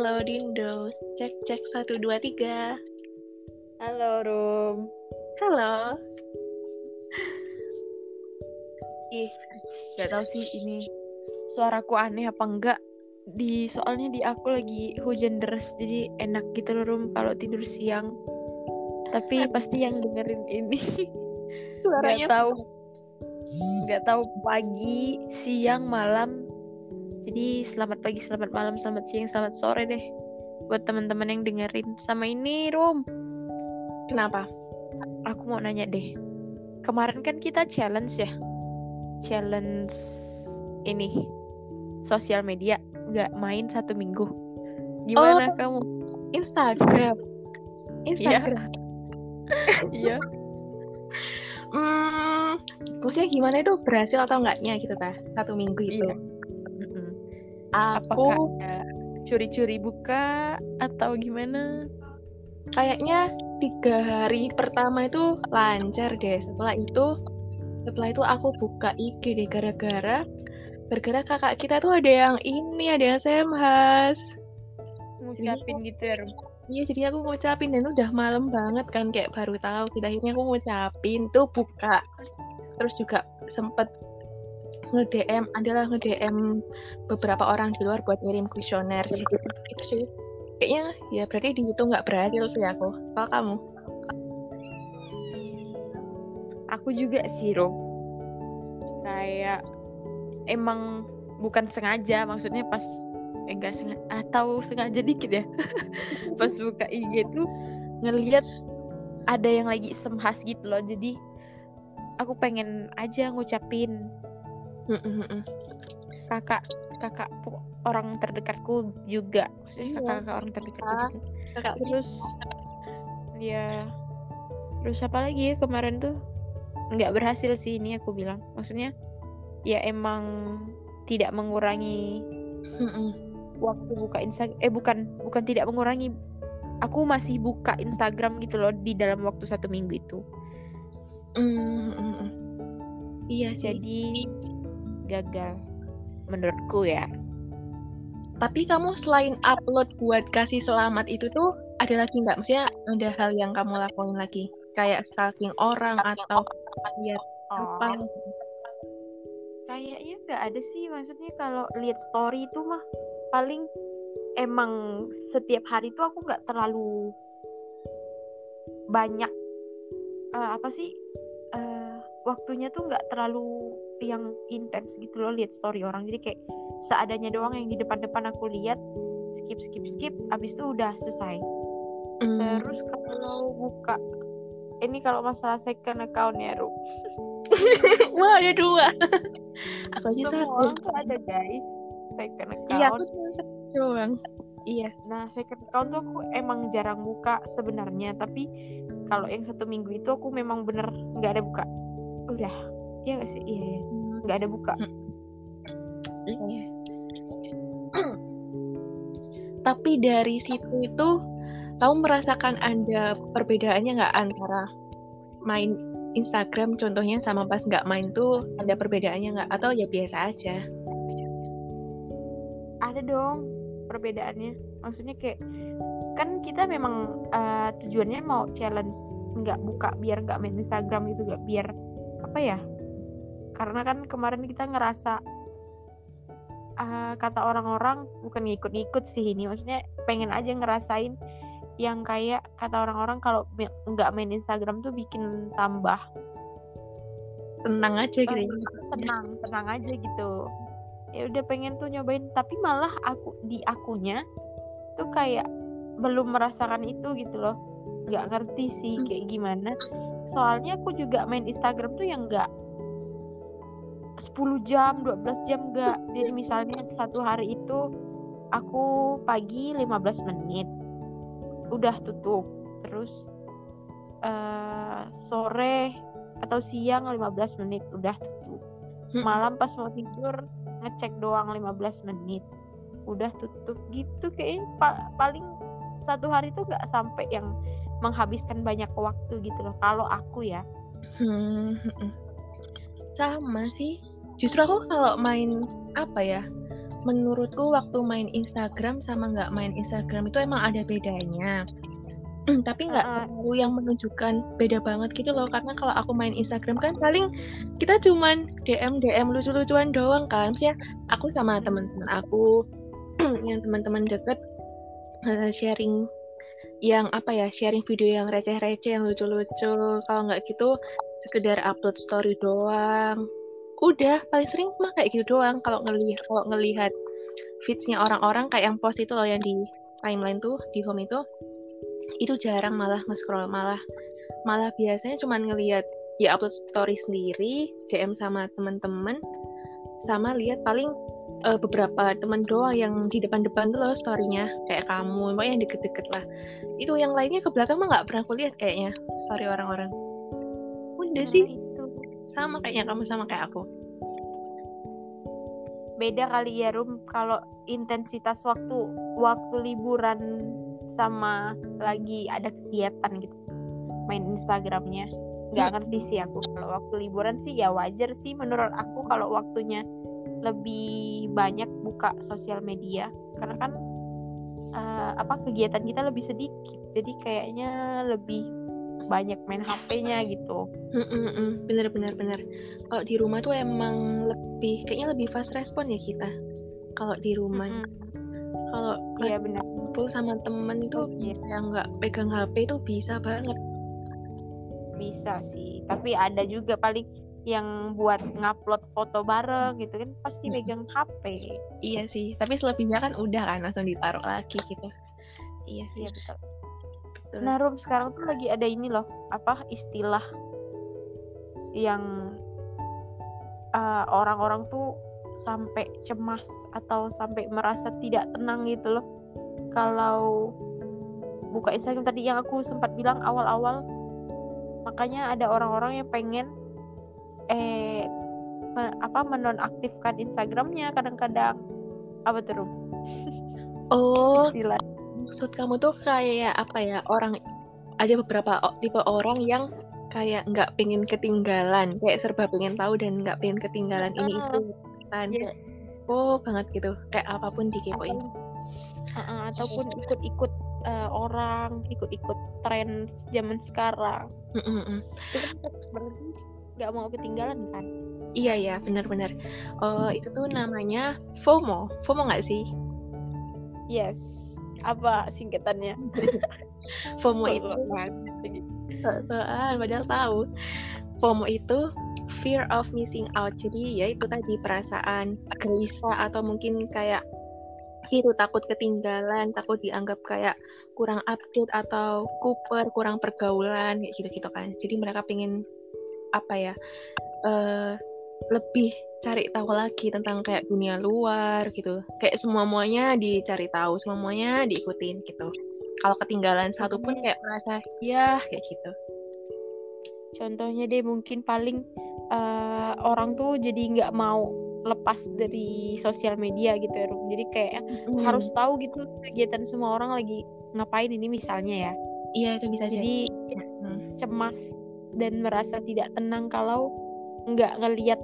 Halo Dindo, cek cek satu dua tiga. Halo Rum. Halo. Ih, nggak tahu sih ini suaraku aneh apa enggak. Di soalnya di aku lagi hujan deras jadi enak gitu loh Rum kalau tidur siang. Tapi pasti yang dengerin ini Suaranya nggak tahu nggak tahu pagi, siang, malam. Jadi selamat pagi, selamat malam, selamat siang, selamat sore deh buat teman-teman yang dengerin. Sama ini Rum, kenapa? aku mau nanya deh. Kemarin kan kita challenge ya. Challenge ini sosial media nggak main satu minggu. Gimana Oh. kamu? Instagram. Instagram. Iya. Hmm, maksudnya gimana itu berhasil atau enggaknya gitu tah? Satu minggu itu. Iya. Aku curi-curi buka atau gimana? kayaknya tiga hari pertama itu lancar deh. Setelah itu, setelah itu aku buka IG deh gara-gara gara-gara kakak kita tuh ada yang ini, ada yang semhas. Ngucapin gitu ya, Rum? Iya, jadi aku ngucapin dan udah malam banget kan kayak baru tahu. Kita akhirnya aku ngucapin tuh buka. Terus juga sempet nge-DM, adalah nge-DM beberapa orang di luar buat ngirim kuesioner. Jadi itu sih. Kayaknya ya berarti di itu nggak berhasil sih aku. Kalau kamu? Aku juga sih, Rum. Kayak emang bukan sengaja, maksudnya pas eh, enggak sengaja atau sengaja dikit ya. pas buka IG tuh ngeliat ada yang lagi semhas gitu loh. Jadi aku pengen aja ngucapin Kakak kakak orang terdekatku juga maksudnya Iya. kakak kakak orang terdekatku Ah. juga Kakak terus ya terus apa lagi ya kemarin tuh nggak berhasil sih ini aku bilang maksudnya ya emang tidak mengurangi Mm-mm. waktu buka Instagram eh bukan bukan tidak mengurangi aku masih buka Instagram gitu loh di dalam waktu satu minggu itu Mm-mm-mm. Iya sih. jadi gagal menurutku ya Tapi kamu selain upload buat kasih selamat itu tuh ada lagi nggak? Maksudnya ada hal yang kamu lakuin lagi? Kayak stalking orang atau lihat apa? kayaknya nggak ada sih maksudnya kalau lihat story itu mah paling emang setiap hari tuh aku nggak terlalu banyak eh, apa sih eh, waktunya tuh nggak terlalu yang intens gitu loh lihat story orang jadi kayak seadanya doang yang di depan-depan aku lihat skip skip skip abis itu udah selesai Hmm, terus kalau buka ini kalau masalah second account ya Ru Wah ada dua. aku aja semua satu. ada guys second account Iya aku cuma satu doang. Iya. Nah, second account tuh aku emang jarang buka sebenarnya, tapi kalau yang satu minggu itu aku memang bener nggak ada buka. Udah, iya gak sih? Iya, iya. nggak ada buka. Iya. Tapi dari situ itu kamu merasakan ada perbedaannya nggak antara main Instagram contohnya sama pas nggak main tuh ada perbedaannya nggak atau ya biasa aja? Ada dong perbedaannya. Maksudnya kayak kan kita memang eh, tujuannya mau challenge nggak buka biar nggak main Instagram gitu nggak biar apa ya? Karena kan kemarin kita ngerasa eh, kata orang-orang bukan ngikut-ngikut sih ini, maksudnya pengen aja ngerasain yang kayak kata orang-orang kalau nggak main Instagram tuh bikin tambah. Tenang aja gitu. tenang tenang aja gitu. Ya udah pengen tuh nyobain tapi malah aku di akunya tuh kayak belum merasakan itu gitu loh. Nggak ngerti sih kayak gimana. Soalnya aku juga main Instagram tuh yang nggak 10 jam 12 jam nggak jadi misalnya satu hari itu aku pagi 15 menit. Udah tutup. Terus eh, sore atau siang 15 menit udah tutup. Mm-mm. malam pas mau tidur ngecek doang 15 menit. Udah tutup gitu kayaknya. Pa- paling satu hari tuh nggak sampai yang menghabiskan banyak waktu gitu loh. Kalau aku ya. Hmm, mm-mm. sama sih. Justru aku kalau main apa ya, menurutku waktu main Instagram sama nggak main Instagram itu emang ada bedanya. Tapi nggak Uh-uh. terlalu yang menunjukkan beda banget gitu loh. Karena kalau aku main Instagram kan paling kita cuman DM DM lucu-lucuan doang kan. Ya aku sama teman-teman aku yang teman-teman deket eh, sharing yang apa ya sharing video yang receh-receh yang lucu-lucu. Kalau nggak gitu sekedar upload story doang udah paling sering mah kayak gitu doang. Kalau ngelihat kalau ngelihat feedsnya orang-orang kayak yang post itu loh yang di timeline tuh di home itu itu jarang malah nge-scroll. Malah malah biasanya cuman ngelihat ya upload story sendiri DM sama teman-teman sama lihat paling eh, beberapa teman doang yang di depan-depan tuh loh storynya. Kayak kamu pokoknya yang deket-deket lah. Itu yang lainnya ke belakang mah nggak pernah aku lihat kayaknya story orang-orang. Udah sih. Itu sama kayaknya kamu sama kayak aku. Beda kali ya Rum. Kalau intensitas waktu waktu liburan sama lagi ada kegiatan gitu. Main Instagramnya. Nggak Hmm. ngerti sih aku. Kalau waktu liburan sih ya wajar sih menurut aku kalau waktunya lebih banyak buka sosial media. Karena kan eh, apa kegiatan kita lebih sedikit. Jadi kayaknya lebih banyak main HP-nya gitu. Mm-mm-mm, bener bener bener. Kalau di rumah tuh emang lebih kayaknya lebih fast respon ya kita kalau di rumah. Mm-mm. kalau iya benar kumpul sama temen itu Iya. bisa nggak pegang HP itu bisa banget. Bisa sih tapi ada juga paling yang buat ngupload foto bareng gitu kan pasti Mm. megang HP iya sih tapi selebihnya kan udah kan langsung ditaruh lagi gitu. Iya sih. Iya betul betul. nah Rum sekarang tuh lagi ada ini loh apa istilah yang uh, orang-orang tuh sampai cemas atau sampai merasa tidak tenang gitu loh. Kalau buka Instagram tadi yang aku sempat bilang awal-awal makanya ada orang-orang yang pengen eh me- apa menonaktifkan Instagramnya kadang-kadang. Apa tuh Rum? oh. Istilah maksud kamu tuh kayak apa ya orang ada beberapa tipe orang yang kayak nggak pengen ketinggalan kayak serba pengen tahu dan nggak pengen ketinggalan ini Mm. itu kan kayak yes oh banget gitu kayak apa pun dikepoin atau uh-uh, ataupun ikut-ikut uh, orang ikut-ikut tren zaman sekarang itu kan berarti nggak mau ketinggalan kan Iya ya, benar-benar. Oh, itu tuh namanya FOMO. FOMO nggak sih? yes apa singkatannya FOMO itu soal padahal tahu. FOMO itu fear of missing out. Jadi ya itu tadi perasaan gelisah atau mungkin kayak itu takut ketinggalan, takut dianggap kayak kurang update atau kuper, kurang pergaulan kayak gitu-gitu kan. Jadi mereka pengen apa ya? eh lebih cari tahu lagi tentang kayak dunia luar gitu. Kayak semua muanya dicari tahu, semua muanya diikutin gitu. Kalau ketinggalan satu pun kayak merasa ya kayak gitu. contohnya deh mungkin paling uh, orang tuh jadi nggak mau lepas dari sosial media gitu ya Rum. jadi kayak Hmm. harus tahu gitu kegiatan semua orang lagi ngapain ini misalnya ya Iya itu bisa jadi. jadi Hmm. cemas dan merasa tidak tenang kalau nggak ngelihat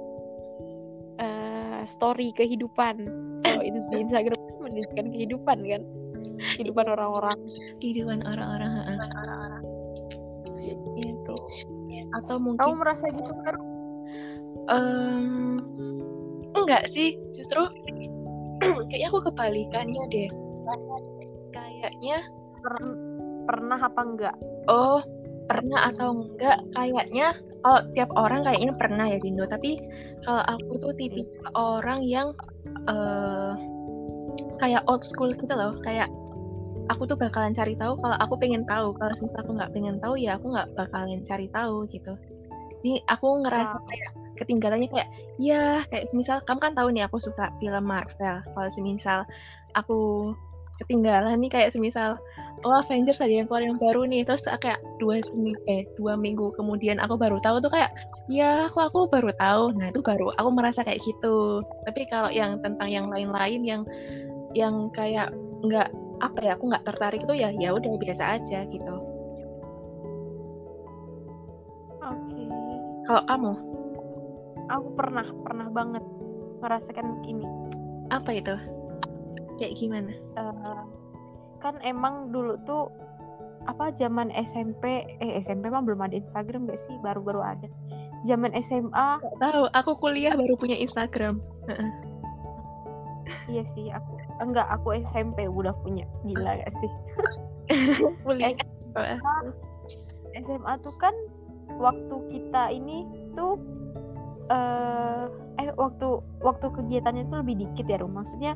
story kehidupan kalau itu di Instagram kan menunjukkan kehidupan kan kehidupan orang-orang kehidupan orang-orang. heeh. Itu. Atau mungkin kamu merasa gitu kan Em, enggak sih, justru kayaknya aku kebalikannya deh. Kayaknya, Per- pernah apa enggak oh pernah atau enggak, kayaknya kalau tiap orang kayaknya pernah ya Dindo. Tapi kalau aku tuh tipikal orang yang eh kayak old school gitu loh, kayak aku tuh bakalan cari tahu kalau aku pengen tahu. Kalau misalnya aku nggak pengen tahu ya aku nggak bakalan cari tahu gitu. Ini aku ngerasa Wow. kayak ketinggalannya kayak ya kayak semisal kamu kan tahu nih aku suka film Marvel. Kalau semisal aku ketinggalan nih kayak semisal oh Avengers ada yang keluar yang baru nih. Terus kayak dua seminggu eh dua minggu kemudian aku baru tahu tuh kayak ya kok aku baru tahu? Nah itu baru aku merasa kayak gitu. Tapi kalau yang tentang yang lain-lain yang yang kayak nggak apa ya aku nggak tertarik itu ya ya udah biasa aja gitu. Oke. Kalau kamu? Aku pernah pernah banget merasakan gini. Apa itu kayak gimana? Uh, kan emang dulu tuh apa zaman SMP eh SMP mah belum ada Instagram gak sih? Baru-baru ada. Zaman SMA gak tahu aku kuliah baru punya Instagram. Iya sih aku enggak aku SMP udah punya. Gila gak sih? Kuliah SMA, SMA tuh kan waktu kita ini tuh uh, eh waktu waktu kegiatannya tuh lebih dikit ya Rum. Maksudnya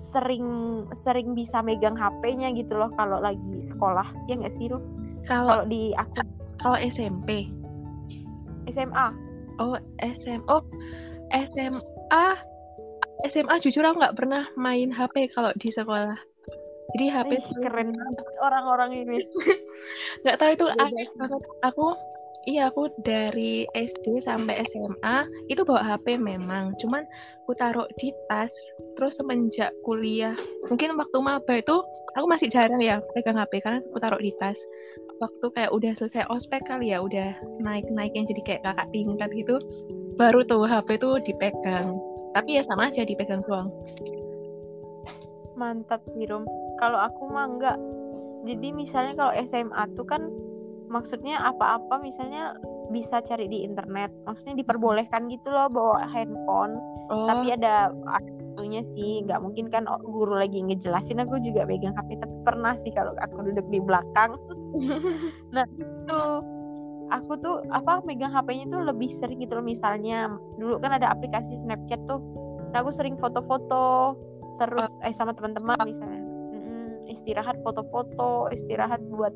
sering sering bisa megang HP-nya gitu loh kalau lagi sekolah. Ya nggak sih Ru? Kalau di aku. Kalau SMP SMA oh SM oh SMA SMA jujur aku nggak pernah main HP kalau di sekolah. Jadi HP Ih, keren banget orang-orang ini. Nggak tahu itu aku Iya, aku dari SD sampai SMA itu bawa HP memang, cuman aku taruh di tas. Terus semenjak kuliah, mungkin waktu maba itu aku masih jarang ya pegang HP karena aku taruh di tas. Waktu kayak udah selesai ospek kali ya, udah naik-naik yang jadi kayak kakak tingkat gitu, baru tuh HP tuh dipegang. Tapi ya sama aja dipegang doang. Mantap, Birum. Kalau aku mah enggak. Jadi misalnya kalau SMA tuh kan maksudnya apa-apa misalnya bisa cari di internet. Maksudnya diperbolehkan gitu loh bawa handphone. Oh. tapi ada waktunya sih nggak mungkin kan guru lagi ngejelasin aku juga pegang HP tapi pernah sih kalau aku duduk di belakang. Nah itu aku tuh apa megang HP-nya tuh lebih sering gitu loh. Misalnya dulu kan ada aplikasi Snapchat tuh nah aku sering foto-foto terus oh. eh sama teman-teman misalnya. Istirahat foto-foto istirahat buat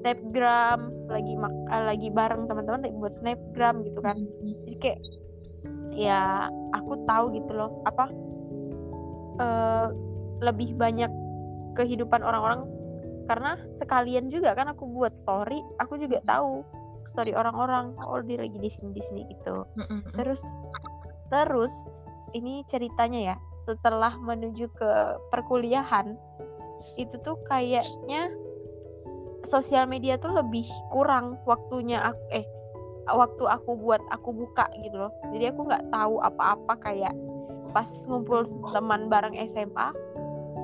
snapgram lagi mak uh, lagi bareng teman-teman buat snapgram gitu kan. Jadi kayak ya aku tahu gitu loh apa uh, lebih banyak kehidupan orang-orang. Karena sekalian juga kan aku buat story aku juga tahu story orang-orang oh dia lagi di sini di sini gitu. Terus terus ini ceritanya ya setelah menuju ke perkuliahan itu tuh kayaknya sosial media tuh lebih kurang waktunya aku eh waktu aku buat aku buka gitu loh. Jadi aku nggak tahu apa-apa kayak pas ngumpul teman bareng SMA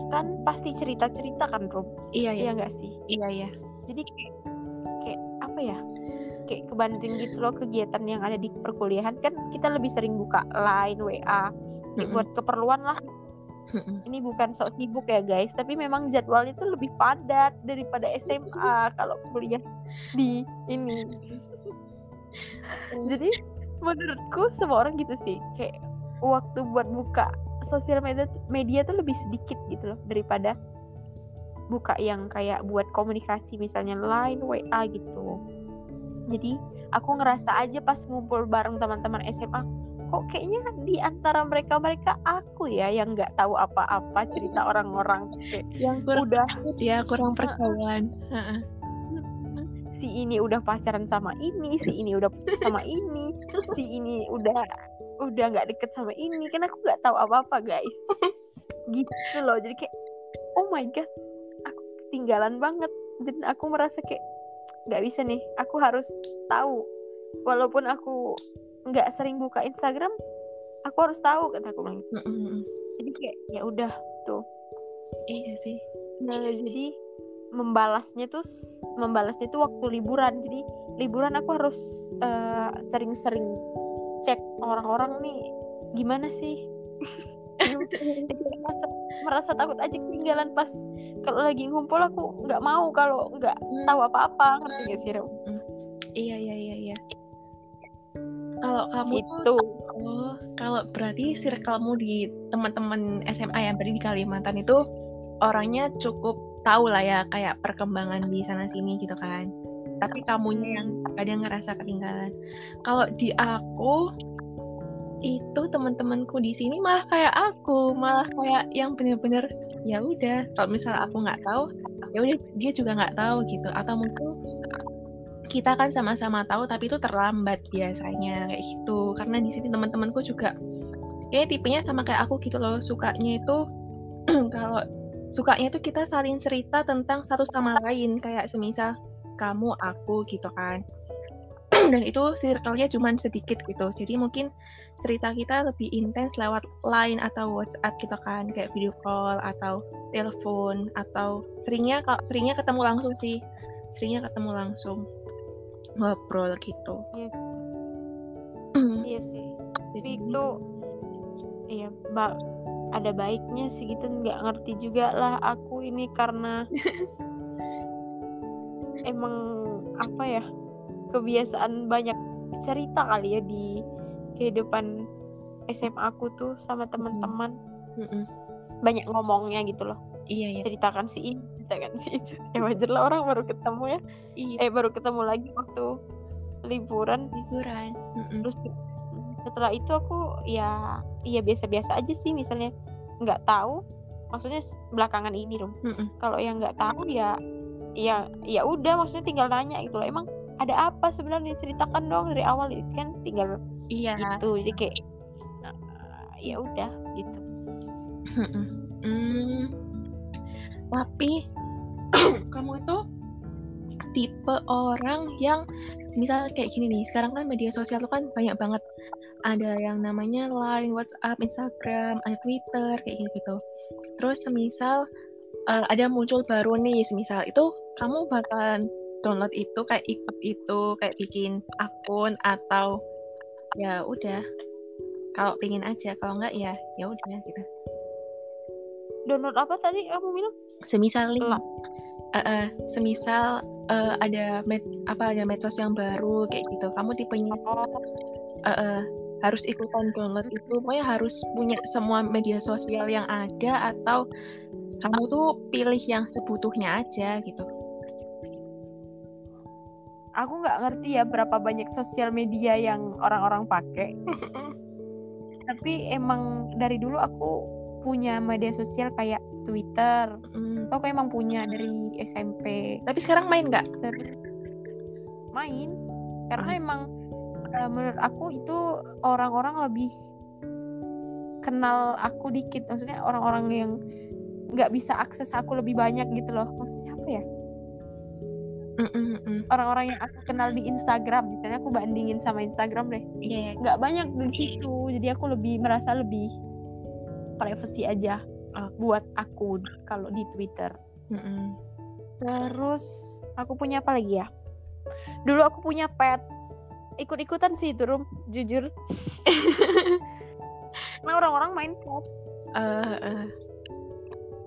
kan pasti cerita-cerita kan Rum? Iya iya. Nggak sih? Iya iya. Jadi kayak kayak apa ya? Kayak kebanting gitu loh kegiatan yang ada di perkuliahan. Kan kita lebih sering buka line WA mm -hmm. buat keperluan lah ini bukan sok sibuk ya guys. Tapi memang jadwalnya itu lebih padat daripada SMA kalau kuliah di ini. Jadi menurutku semua orang gitu sih. Kayak waktu buat buka sosial media media tuh lebih sedikit gitu loh daripada buka yang kayak buat komunikasi misalnya line WA gitu. Jadi aku ngerasa aja pas ngumpul bareng teman-teman SMA kok kayaknya di antara mereka mereka aku ya yang nggak tahu apa-apa cerita orang-orang. Yang kurang udah ya kurang pergaulan si ini udah pacaran sama ini si ini udah sama ini si ini udah udah nggak deket sama ini. Kan aku nggak tahu apa-apa guys. Gitu loh. Jadi kayak oh my god aku ketinggalan banget. Dan aku merasa kayak nggak bisa nih. Aku harus tahu. Walaupun aku nggak sering buka Instagram aku harus tahu kata aku bilang. Mm -hmm. jadi kayak ya udah tuh. Iya sih. Nah jadi membalasnya tuh membalasnya tuh waktu liburan. Jadi liburan aku harus uh, sering-sering cek orang-orang nih gimana sih? Merasa, merasa takut aja ketinggalan pas kalau lagi ngumpul aku nggak mau kalau nggak hmm. tahu apa-apa ngerti gak sih Rom? Iya iya iya iya kalau kamu itu oh kalau berarti circlemu di teman-teman SMA yang berada di Kalimantan itu orangnya cukup tahu lah ya kayak perkembangan di sana sini gitu kan. Tapi kamunya yang kadang ngerasa ketinggalan. Kalau di aku itu teman-temanku di sini malah kayak aku malah kayak yang bener-bener ya udah kalau misal aku nggak tahu ya udah dia juga nggak tahu gitu. Atau mungkin kita kan sama-sama tahu tapi itu terlambat biasanya kayak gitu. Karena di sini teman-temanku juga kayak tipenya sama kayak aku gitu loh. Sukanya itu kalau sukanya itu kita saling cerita tentang satu sama lain. Kayak semisal kamu aku gitu kan. Dan itu circle-nya cuma sedikit gitu. Jadi mungkin cerita kita lebih intens lewat line atau WhatsApp gitu kan. Kayak video call atau telepon atau seringnya kalau seringnya ketemu langsung sih. Seringnya ketemu langsung ngobrol gitu. Iya. iya sih. Tapi itu iya ba ada baiknya sih gitu. Nggak ngerti juga lah aku ini karena emang apa ya kebiasaan banyak cerita kali ya di kehidupan SMA aku tuh sama teman-teman. Mm-mm. banyak ngomongnya gitu loh. Iya ya ceritakan si ini ceritakan si itu ya wajar lah orang baru ketemu ya. Iya. Eh baru ketemu lagi waktu liburan. Liburan. Mm-mm. terus setelah itu aku ya ya biasa-biasa aja sih misalnya. Nggak tahu. Maksudnya belakangan ini rum kalau yang nggak tahu ya ya ya udah maksudnya tinggal nanya gitu loh. Emang ada apa sebenarnya? Ceritakan dong dari awal itu kan tinggal iya. gitu. Jadi kayak uh, ya udah gitu. Hmm. tapi kamu itu tipe orang yang misal kayak gini nih sekarang kan media sosial tuh kan banyak banget. Ada yang namanya Line, WhatsApp, Instagram, ada Twitter kayak gitu gitu terus semisal eh, ada muncul baru nih semisal itu kamu bakalan download itu kayak ikut itu kayak bikin akun atau ya udah. Kalau pengen aja kalau enggak ya ya udah gitu. Download apa tadi kamu bilang? Semisal Lah. Eh, eh, semisal eh, ada med apa ada medsos yang baru kayak gitu. Kamu tipenya eh, eh, harus ikutan download itu. Pokoknya harus punya semua media sosial yang ada atau kamu tuh pilih yang sebutuhnya aja gitu. Aku nggak ngerti ya berapa banyak sosial media yang orang-orang pakai. Tapi emang dari dulu aku punya media sosial kayak Twitter. Mm. aku emang punya dari SMP tapi sekarang main nggak? Main. Karena Hmm. emang eh, menurut aku itu orang-orang lebih kenal aku dikit. Maksudnya orang-orang yang nggak bisa akses aku lebih banyak gitu loh. Maksudnya apa ya? Orang-orang yang aku kenal di Instagram. Misalnya aku bandingin sama Instagram deh. Iya, iya. nggak banyak di situ. Jadi aku lebih merasa lebih privacy aja Oh. buat aku kalau di Twitter. Mm, mm. terus aku punya apa lagi ya? Dulu aku punya pet. Ikut-ikutan sih itu rum. Jujur. Nah orang-orang main pet. Eh, eh.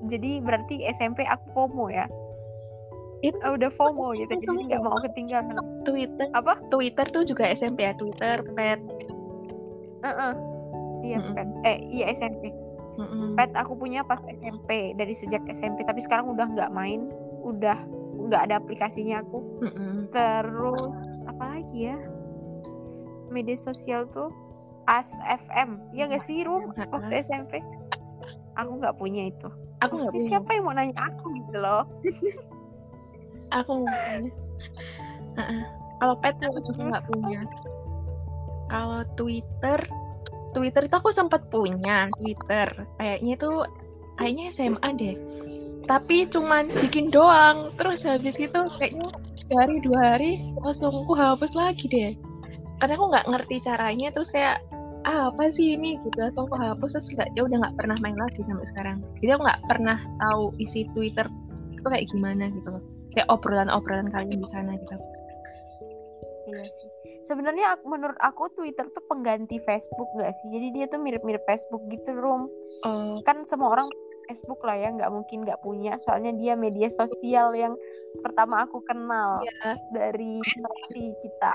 jadi berarti SMP aku FOMO ya? Itu Ah, udah FOMO gitu itu jadi nggak mau ketinggalan. Twitter. Apa? Twitter tuh juga SMP ya? Twitter pet. Heeh. iya Mm-mm. pet. Eh iya SMP Mm, mm. pet aku punya pas SMP dari sejak SMP tapi sekarang udah nggak main udah nggak ada aplikasinya aku. Mm, mm. terus apa lagi ya? Media sosial tuh As FM ya nggak sih rum? Heeh. waktu SMP aku nggak punya itu. Aku nggak Maksudnya punya. siapa yang mau nanya aku gitu loh? Aku nggak punya. Heeh. kalau pet aku juga nggak punya. Kalau Twitter Twitter itu aku sempat punya Twitter. Kayaknya tuh kayaknya SMA deh. Tapi cuman bikin doang. Terus habis itu kayaknya sehari dua hari langsung aku hapus lagi deh. Karena aku nggak ngerti caranya. Terus kayak ah, apa sih ini? Gitu. Langsung aku hapus terus nggak ya udah nggak pernah main lagi sampai sekarang. Jadi aku nggak pernah tahu isi Twitter itu kayak gimana gitu kayak obrolan-obrolan kalian di sana gitu iya sih. Sebenarnya aku- menurut aku Twitter tuh pengganti Facebook nggak sih? Jadi dia tuh mirip-mirip Facebook gitu rum. Oh. Kan semua orang Facebook lah ya nggak mungkin nggak punya. Soalnya dia media sosial yang pertama aku kenal ya dari generasi kita.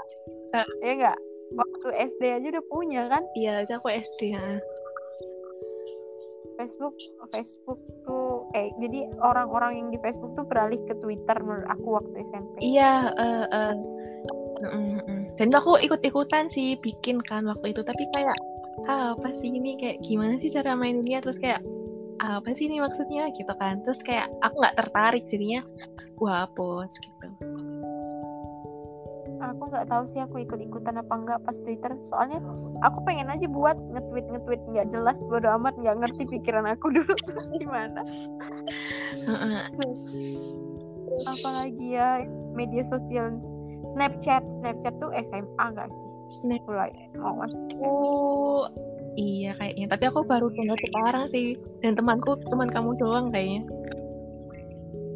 Eh. ya nggak? Waktu SD aja udah punya kan? Iya itu aku SD ya Facebook Facebook tuh eh jadi orang-orang yang di Facebook tuh beralih ke Twitter menurut aku waktu SMP iya eh, eh. Mm, mm, dan itu aku ikut-ikutan sih bikin kan waktu itu tapi kayak ah, apa sih ini? Kayak gimana sih cara maininnya terus kayak "Ah, apa sih ini maksudnya? Gitu kan. Terus kayak aku nggak tertarik jadinya gua hapus gitu. Aku nggak tahu sih aku ikut-ikutan apa enggak pas Twitter. Soalnya aku pengen aja buat nge-tweet nge-tweet. Nggak jelas bodo amat nggak ngerti pikiran aku dulu gimana. Heeh. apalagi ya media sosial Snapchat Snapchat tuh SMA gak sih Snap. mulai mau masuk SMA Oh, iya kayaknya. Tapi aku baru download sekarang sih. Dan temanku, teman kamu doang kayaknya.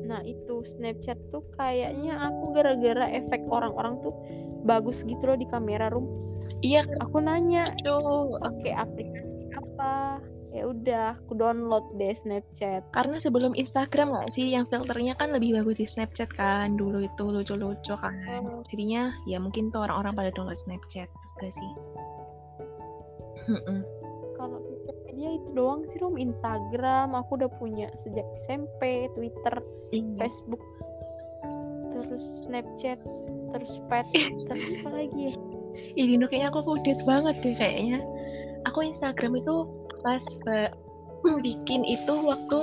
Nah itu Snapchat tuh kayaknya aku gara-gara efek orang-orang tuh bagus gitu loh di kamera room. Iya, Aku nanya tuh. pakai aplikasi apa? Ya udah, aku download deh Snapchat. Karena sebelum Instagram nggak sih, yang filternya kan lebih bagus di Snapchat kan. Dulu itu lucu-lucu kan. Oh. Jadinya ya mungkin tuh orang-orang pada download Snapchat juga sih. Kalau media itu doang sih room Instagram aku udah punya sejak SMP, Twitter, Iya. Facebook, terus Snapchat, terus Pet, terus apa lagi ya? Dino kayaknya aku update banget deh kayaknya. Aku Instagram itu pas ba- bikin itu waktu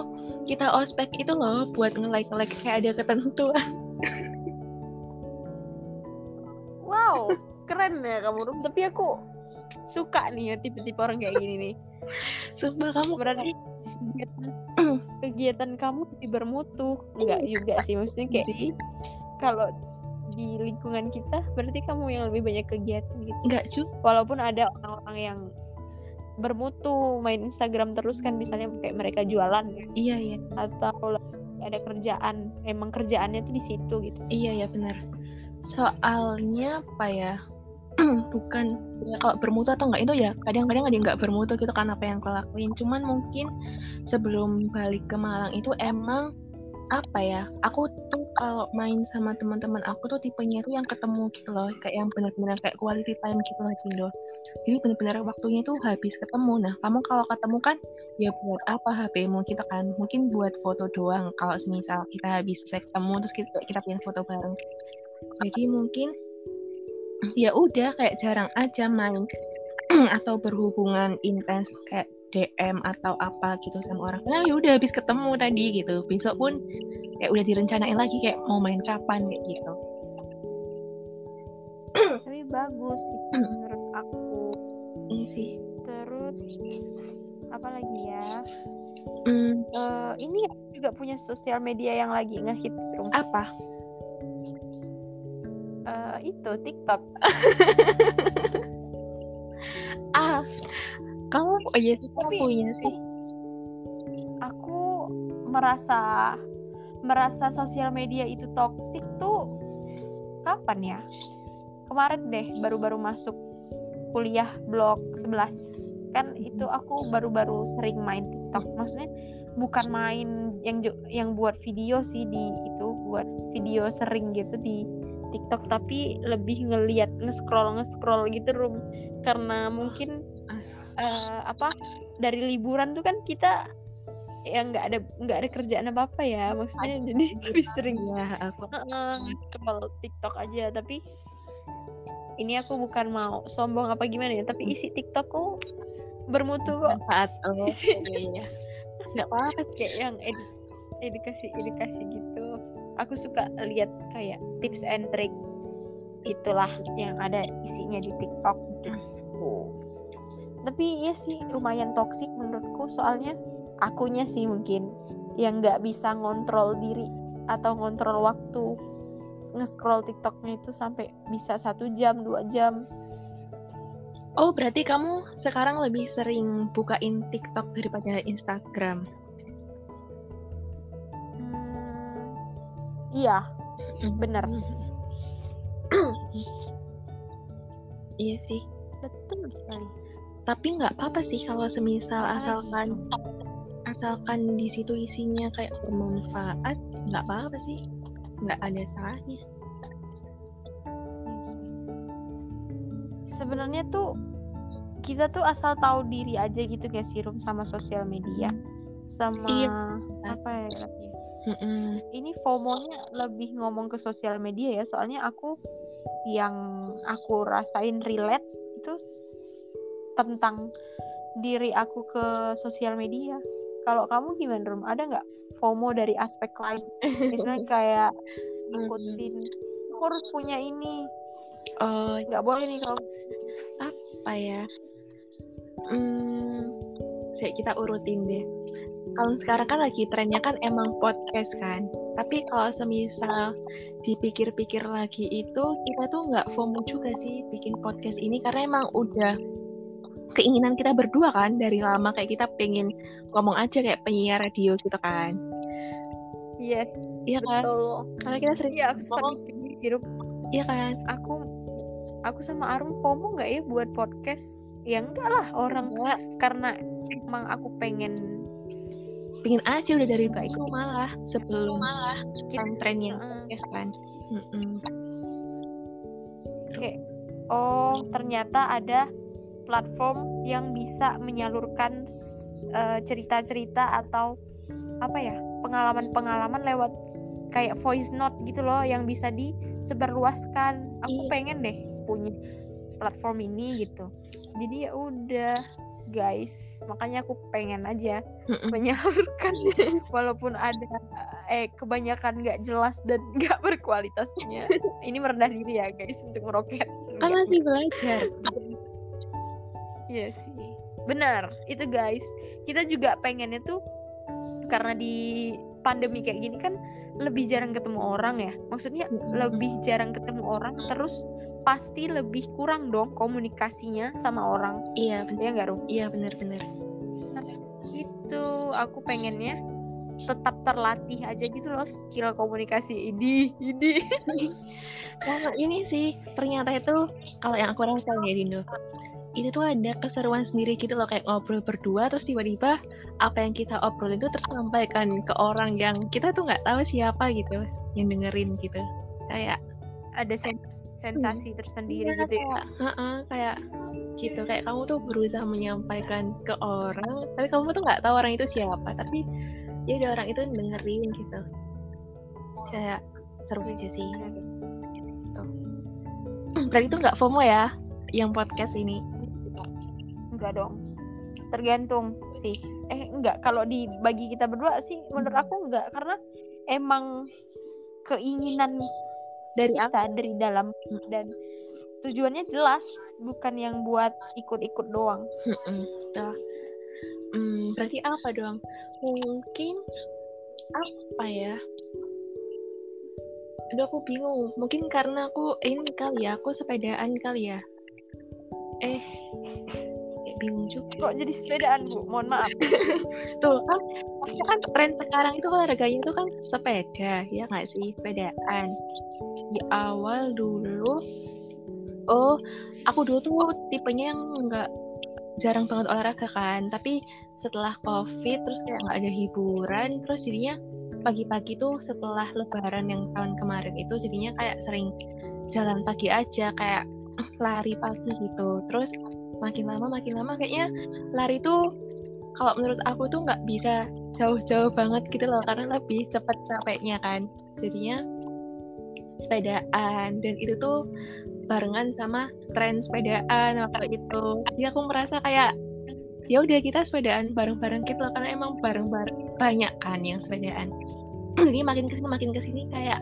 kita ospek itu loh buat nge-like-like kayak ada ketentuan. Wow, keren ya kamu Rum. Tapi aku suka nih ya tipe-tipe orang kayak gini nih. Sumpah kamu Berarti kegiatan, kegiatan kamu bermutu. Enggak juga sih, maksudnya kayak sih kalau di lingkungan kita berarti kamu yang lebih banyak kegiatan gitu. nggak juga. Walaupun ada orang-orang yang bermutu main Instagram terus kan misalnya kayak mereka jualan ya. Iya iya atau ada kerjaan emang kerjaannya tuh di situ gitu. iya ya benar. Soalnya apa ya? Bukan ya kalau bermutu atau enggak itu ya kadang-kadang ada yang nggak bermutu gitu kan apa yang aku lakuin. Cuman mungkin sebelum balik ke Malang itu emang apa ya? Aku tuh kalau main sama teman-teman aku tuh tipenya tuh yang ketemu gitu loh, kayak yang benar-benar kayak quality time gitu loh Dindo. Jadi benar-benar waktunya tuh habis ketemu. Nah, kamu kalau ketemu kan ya buat apa HP-mu gitu kan? Mungkin buat foto doang. Kalau semisal kita habis ketemu terus kita kita pengen foto bareng. Jadi mungkin ya udah kayak jarang aja main atau berhubungan intens kayak DM atau apa gitu sama orang. Nah, ya udah habis ketemu tadi gitu. Besok pun kayak udah direncanain lagi kayak mau main kapan kayak gitu. Tapi bagus itu menurut aku. Iya sih. Terus apa lagi ya? Hmm, Eh, ini juga punya sosial media yang lagi ngehits Rum. apa? Eh, itu TikTok. Ah, kamu oh iya sih kamu punya sih. Aku merasa merasa sosial media itu toksik tuh kapan ya? Kemarin deh baru-baru masuk kuliah blok 11. Kan itu aku baru-baru sering main TikTok. Maksudnya bukan main yang yang buat video sih di itu buat video sering gitu di TikTok tapi lebih ngeliat nge-scroll nge-scroll gitu Rum. karena mungkin eh, apa dari liburan tuh kan kita ya nggak ada nggak ada kerjaan apa apa ya maksudnya jadi lebih sering Iya, aku Heeh, scroll TikTok aja tapi ini aku bukan mau sombong apa gimana ya tapi isi TikTokku bermutu kok manfaat. Oh, Isi- iya, iya. Nggak apa-apa sih. kayak yang ed- edukasi edukasi gitu aku suka lihat kayak tips and trick itulah yang ada isinya di TikTok gitu tapi iya sih lumayan toksik menurutku soalnya akunya sih mungkin yang nggak bisa ngontrol diri atau ngontrol waktu nge-scroll TikToknya itu sampai bisa satu jam dua jam Oh, berarti kamu sekarang lebih sering bukain TikTok daripada Instagram. Hmm, iya Bener. iya sih. betul sekali Tapi nggak apa-apa sih kalau semisal asalkan asalkan di situ isinya kayak bermanfaat, nggak apa-apa sih. Nggak ada salahnya. sebenarnya tuh kita tuh asal tahu diri aja gitu gak sih Rum sama sosial media sama Iya. apa ya lagi ya? Mm-mm. ini FOMO-nya lebih ngomong ke sosial media ya soalnya aku yang aku rasain relate itu tentang diri aku ke sosial media kalau kamu gimana Rum? Ada nggak FOMO dari aspek lain? Misalnya kayak ngikutin aku harus punya ini. Oh, nggak boleh nih kalau apa ya? Hmm, saya kita urutin deh. kalau sekarang kan lagi trennya kan emang podcast kan. Tapi kalau semisal dipikir-pikir lagi itu kita tuh nggak FOMO juga sih bikin podcast ini karena emang udah keinginan kita berdua kan dari lama kayak kita pengen ngomong aja kayak penyiar radio gitu kan. Yes iya kan? betul. Karena kita sering iya aku ngomong. mikir iya kan? Aku aku sama Arum FOMO nggak ya buat podcast? Ya enggak lah orang enggak. karena emang aku pengen pengen aja udah dari Nggak itu malah sebelum malah. Kita- trennya Heeh. podcast kan? Mm-mm. kayak oh ternyata ada platform yang bisa menyalurkan eh, cerita-cerita atau apa ya pengalaman-pengalaman lewat kayak voice note gitu loh yang bisa disebarluaskan. Aku Iya. pengen deh punya platform ini gitu. Jadi ya udah guys. Makanya aku pengen aja menyalurkan. Walaupun ada eh kebanyakan nggak jelas dan nggak berkualitasnya. Ini merendah diri ya guys untuk meroket. Kan masih belajar Iya sih. Benar, itu guys. Kita juga pengennya tuh karena di pandemi kayak gini kan lebih jarang ketemu orang ya. Maksudnya lebih jarang ketemu orang terus pasti lebih kurang dong komunikasinya sama orang. iya bener Ya enggak, Rum? iya bener-bener Itu aku pengennya tetap terlatih aja gitu loh skill komunikasi ini ini Nah, ini sih ternyata itu kalau yang aku rasain ya Dindo itu tuh ada keseruan sendiri gitu loh kayak ngobrol berdua terus tiba-tiba apa yang kita obrolin itu tersampaikan ke orang yang kita tuh nggak tahu siapa gitu yang dengerin gitu. Kayak ada sens- sensasi tersendiri iya, gitu ya. kayak heeh, kayak gitu. Kayak kamu tuh berusaha menyampaikan ke orang tapi kamu tuh nggak tahu orang itu siapa tapi ya udah orang itu dengerin gitu. Kayak seru aja sih. Gitu. berarti itu nggak FOMO ya yang podcast ini Enggak dong. Tergantung sih. Eh enggak, kalau dibagi kita berdua sih menurut aku enggak karena emang keinginan dari apa kita dari dalam dan tujuannya jelas, bukan yang buat ikut-ikut doang. Betul. Hmm, berarti apa dong mungkin apa ya Aduh aku bingung mungkin karena aku ini kali ya aku sepedaan kali ya eh kayak bingung juga Kok jadi sepedaan, Bu? Mohon maaf. Tuh kan, maksudnya kan tren sekarang itu olahraganya itu kan sepeda, ya nggak sih? Sepedaan. Di awal dulu, oh, aku dulu tuh tipenya yang nggak jarang banget olahraga kan. Tapi setelah COVID, terus kayak nggak ada hiburan, terus jadinya pagi-pagi tuh setelah lebaran yang tahun kemarin itu jadinya kayak sering jalan pagi aja, kayak lari pagi gitu. Terus makin lama makin lama kayaknya lari tuh kalau menurut aku tuh nggak bisa jauh-jauh banget gitu loh karena lebih cepet capeknya kan. Jadinya sepedaan dan itu tuh barengan sama tren sepedaan waktu itu jadi aku merasa kayak ya udah kita sepedaan bareng-bareng gitu loh karena emang bareng-bareng banyak kan yang sepedaan jadi makin ke sini makin ke sini kayak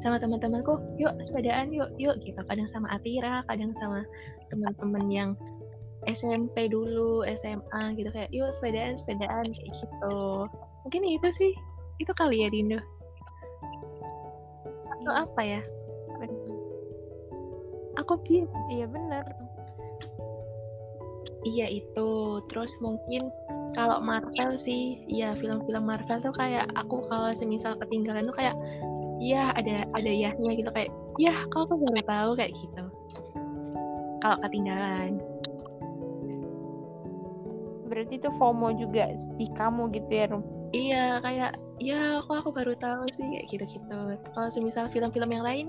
sama teman-temanku yuk sepedaan yuk yuk gitu. Kadang sama Atira kadang sama teman-teman yang SMP dulu SMA gitu kayak yuk sepedaan sepedaan kayak gitu. Mungkin itu sih itu kali ya Dindo. Atau apa ya? Aku bingung. Iya bener. iya itu. Terus mungkin kalau Marvel sih ya film-film Marvel tuh kayak aku kalau semisal ketinggalan tuh kayak ya ada ada yahnya gitu kayak ya kok aku baru tahu kayak gitu kalau ketinggalan Berarti itu FOMO juga di kamu gitu ya, Rum. Iya, kayak ya kok aku baru tahu sih kayak gitu-gitu. Kalau semisal film-film yang lain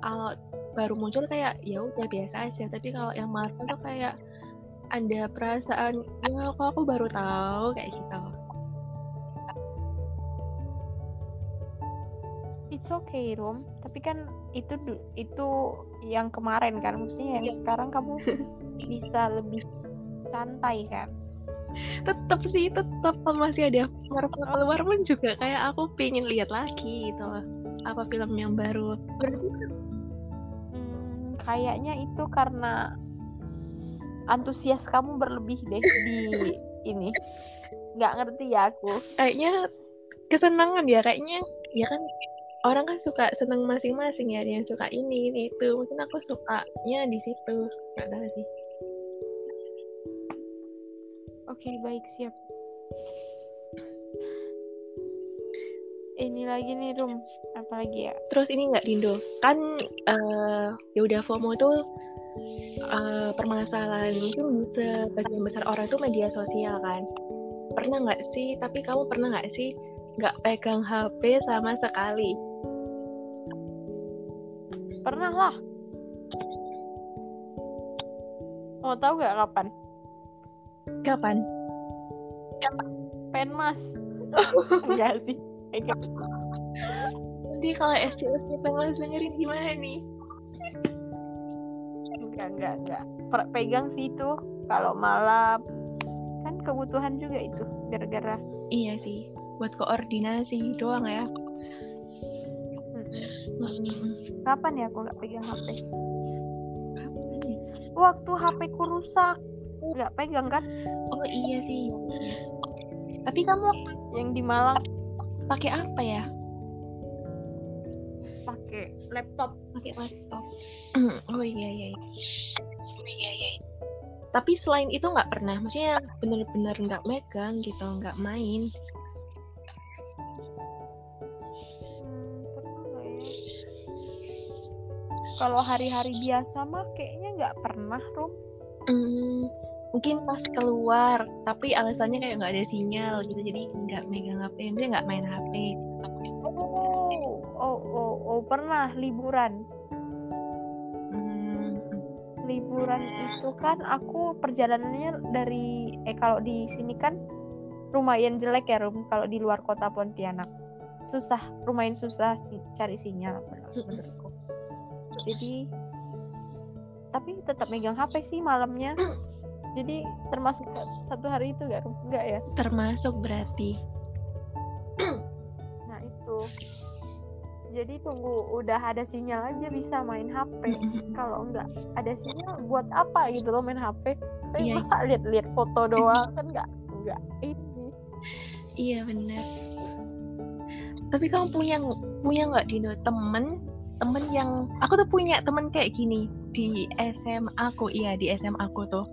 kalau baru muncul kayak ya udah biasa aja, tapi kalau yang Marvel tuh kayak ada perasaan ya kok aku baru tahu kayak gitu. It's okay, Rum. Tapi kan itu itu yang kemarin kan, maksudnya yang Iya. sekarang kamu bisa lebih santai kan. Tetap sih, tetap masih ada Marvel keluar pun juga kayak aku pengen lihat lagi gitu loh. Apa film yang baru. Berarti Hmm, kayaknya itu karena antusias kamu berlebih deh di ini. Nggak ngerti ya aku. Kayaknya kesenangan ya kayaknya ya kan orang kan suka seneng masing-masing ya ada yang suka ini ini itu. Mungkin aku sukanya di situ. Nggak tahu sih. Oke baik siap. Ini lagi nih room apalagi ya? Terus ini nggak Dindo kan eh ya udah FOMO itu eh, permasalahan mungkin sebagian besar orang itu media sosial kan. Pernah nggak sih? Tapi kamu pernah nggak sih nggak pegang HP sama sekali? Pernah lah. Mau tahu nggak kapan? Kapan? Penmas. Enggak sih. Enggak. nanti kalau SCSK pengen dengerin gimana nih enggak enggak enggak. Per- pegang sih itu kalau malam. Kan kebutuhan juga itu gara-gara. Iya sih buat koordinasi doang ya. Mm-mm. kapan ya aku nggak pegang HP ya? waktu HP ku rusak. Nggak pegang kan? Oh iya sih. Tapi kamu waktu yang di Malang. pakai apa ya? Pakai laptop pakai laptop oh iya iya iya. oh iya iya tapi selain itu nggak pernah maksudnya bener-bener nggak megang gitu nggak main pernah nggak? Kalau hari-hari biasa mah kayaknya nggak pernah, Rum. Hmm, mungkin pas keluar tapi alasannya kayak nggak ada sinyal gitu jadi nggak megang HP maksudnya nggak main HP oh, pernah liburan. Hmm, Liburan itu kan aku perjalanannya dari eh kalau di sini kan lumayan jelek ya, Rum, kalau di luar kota Pontianak. Susah, lumayan susah sih cari sinyal menurutku. Jadi tapi tetap megang HP sih malamnya. Jadi termasuk satu hari itu gak, Rum? Enggak ya? termasuk berarti Nah itu. Jadi tunggu udah ada sinyal aja bisa main HP. Kalau nggak ada sinyal buat apa gitu loh main HP? Tapi Iya. masa lihat-lihat foto doang kan nggak nggak ini. Iya benar. Tapi kamu punya punya nggak Dino temen temen yang aku tuh punya temen kayak gini di SMA aku iya di SMA aku tuh.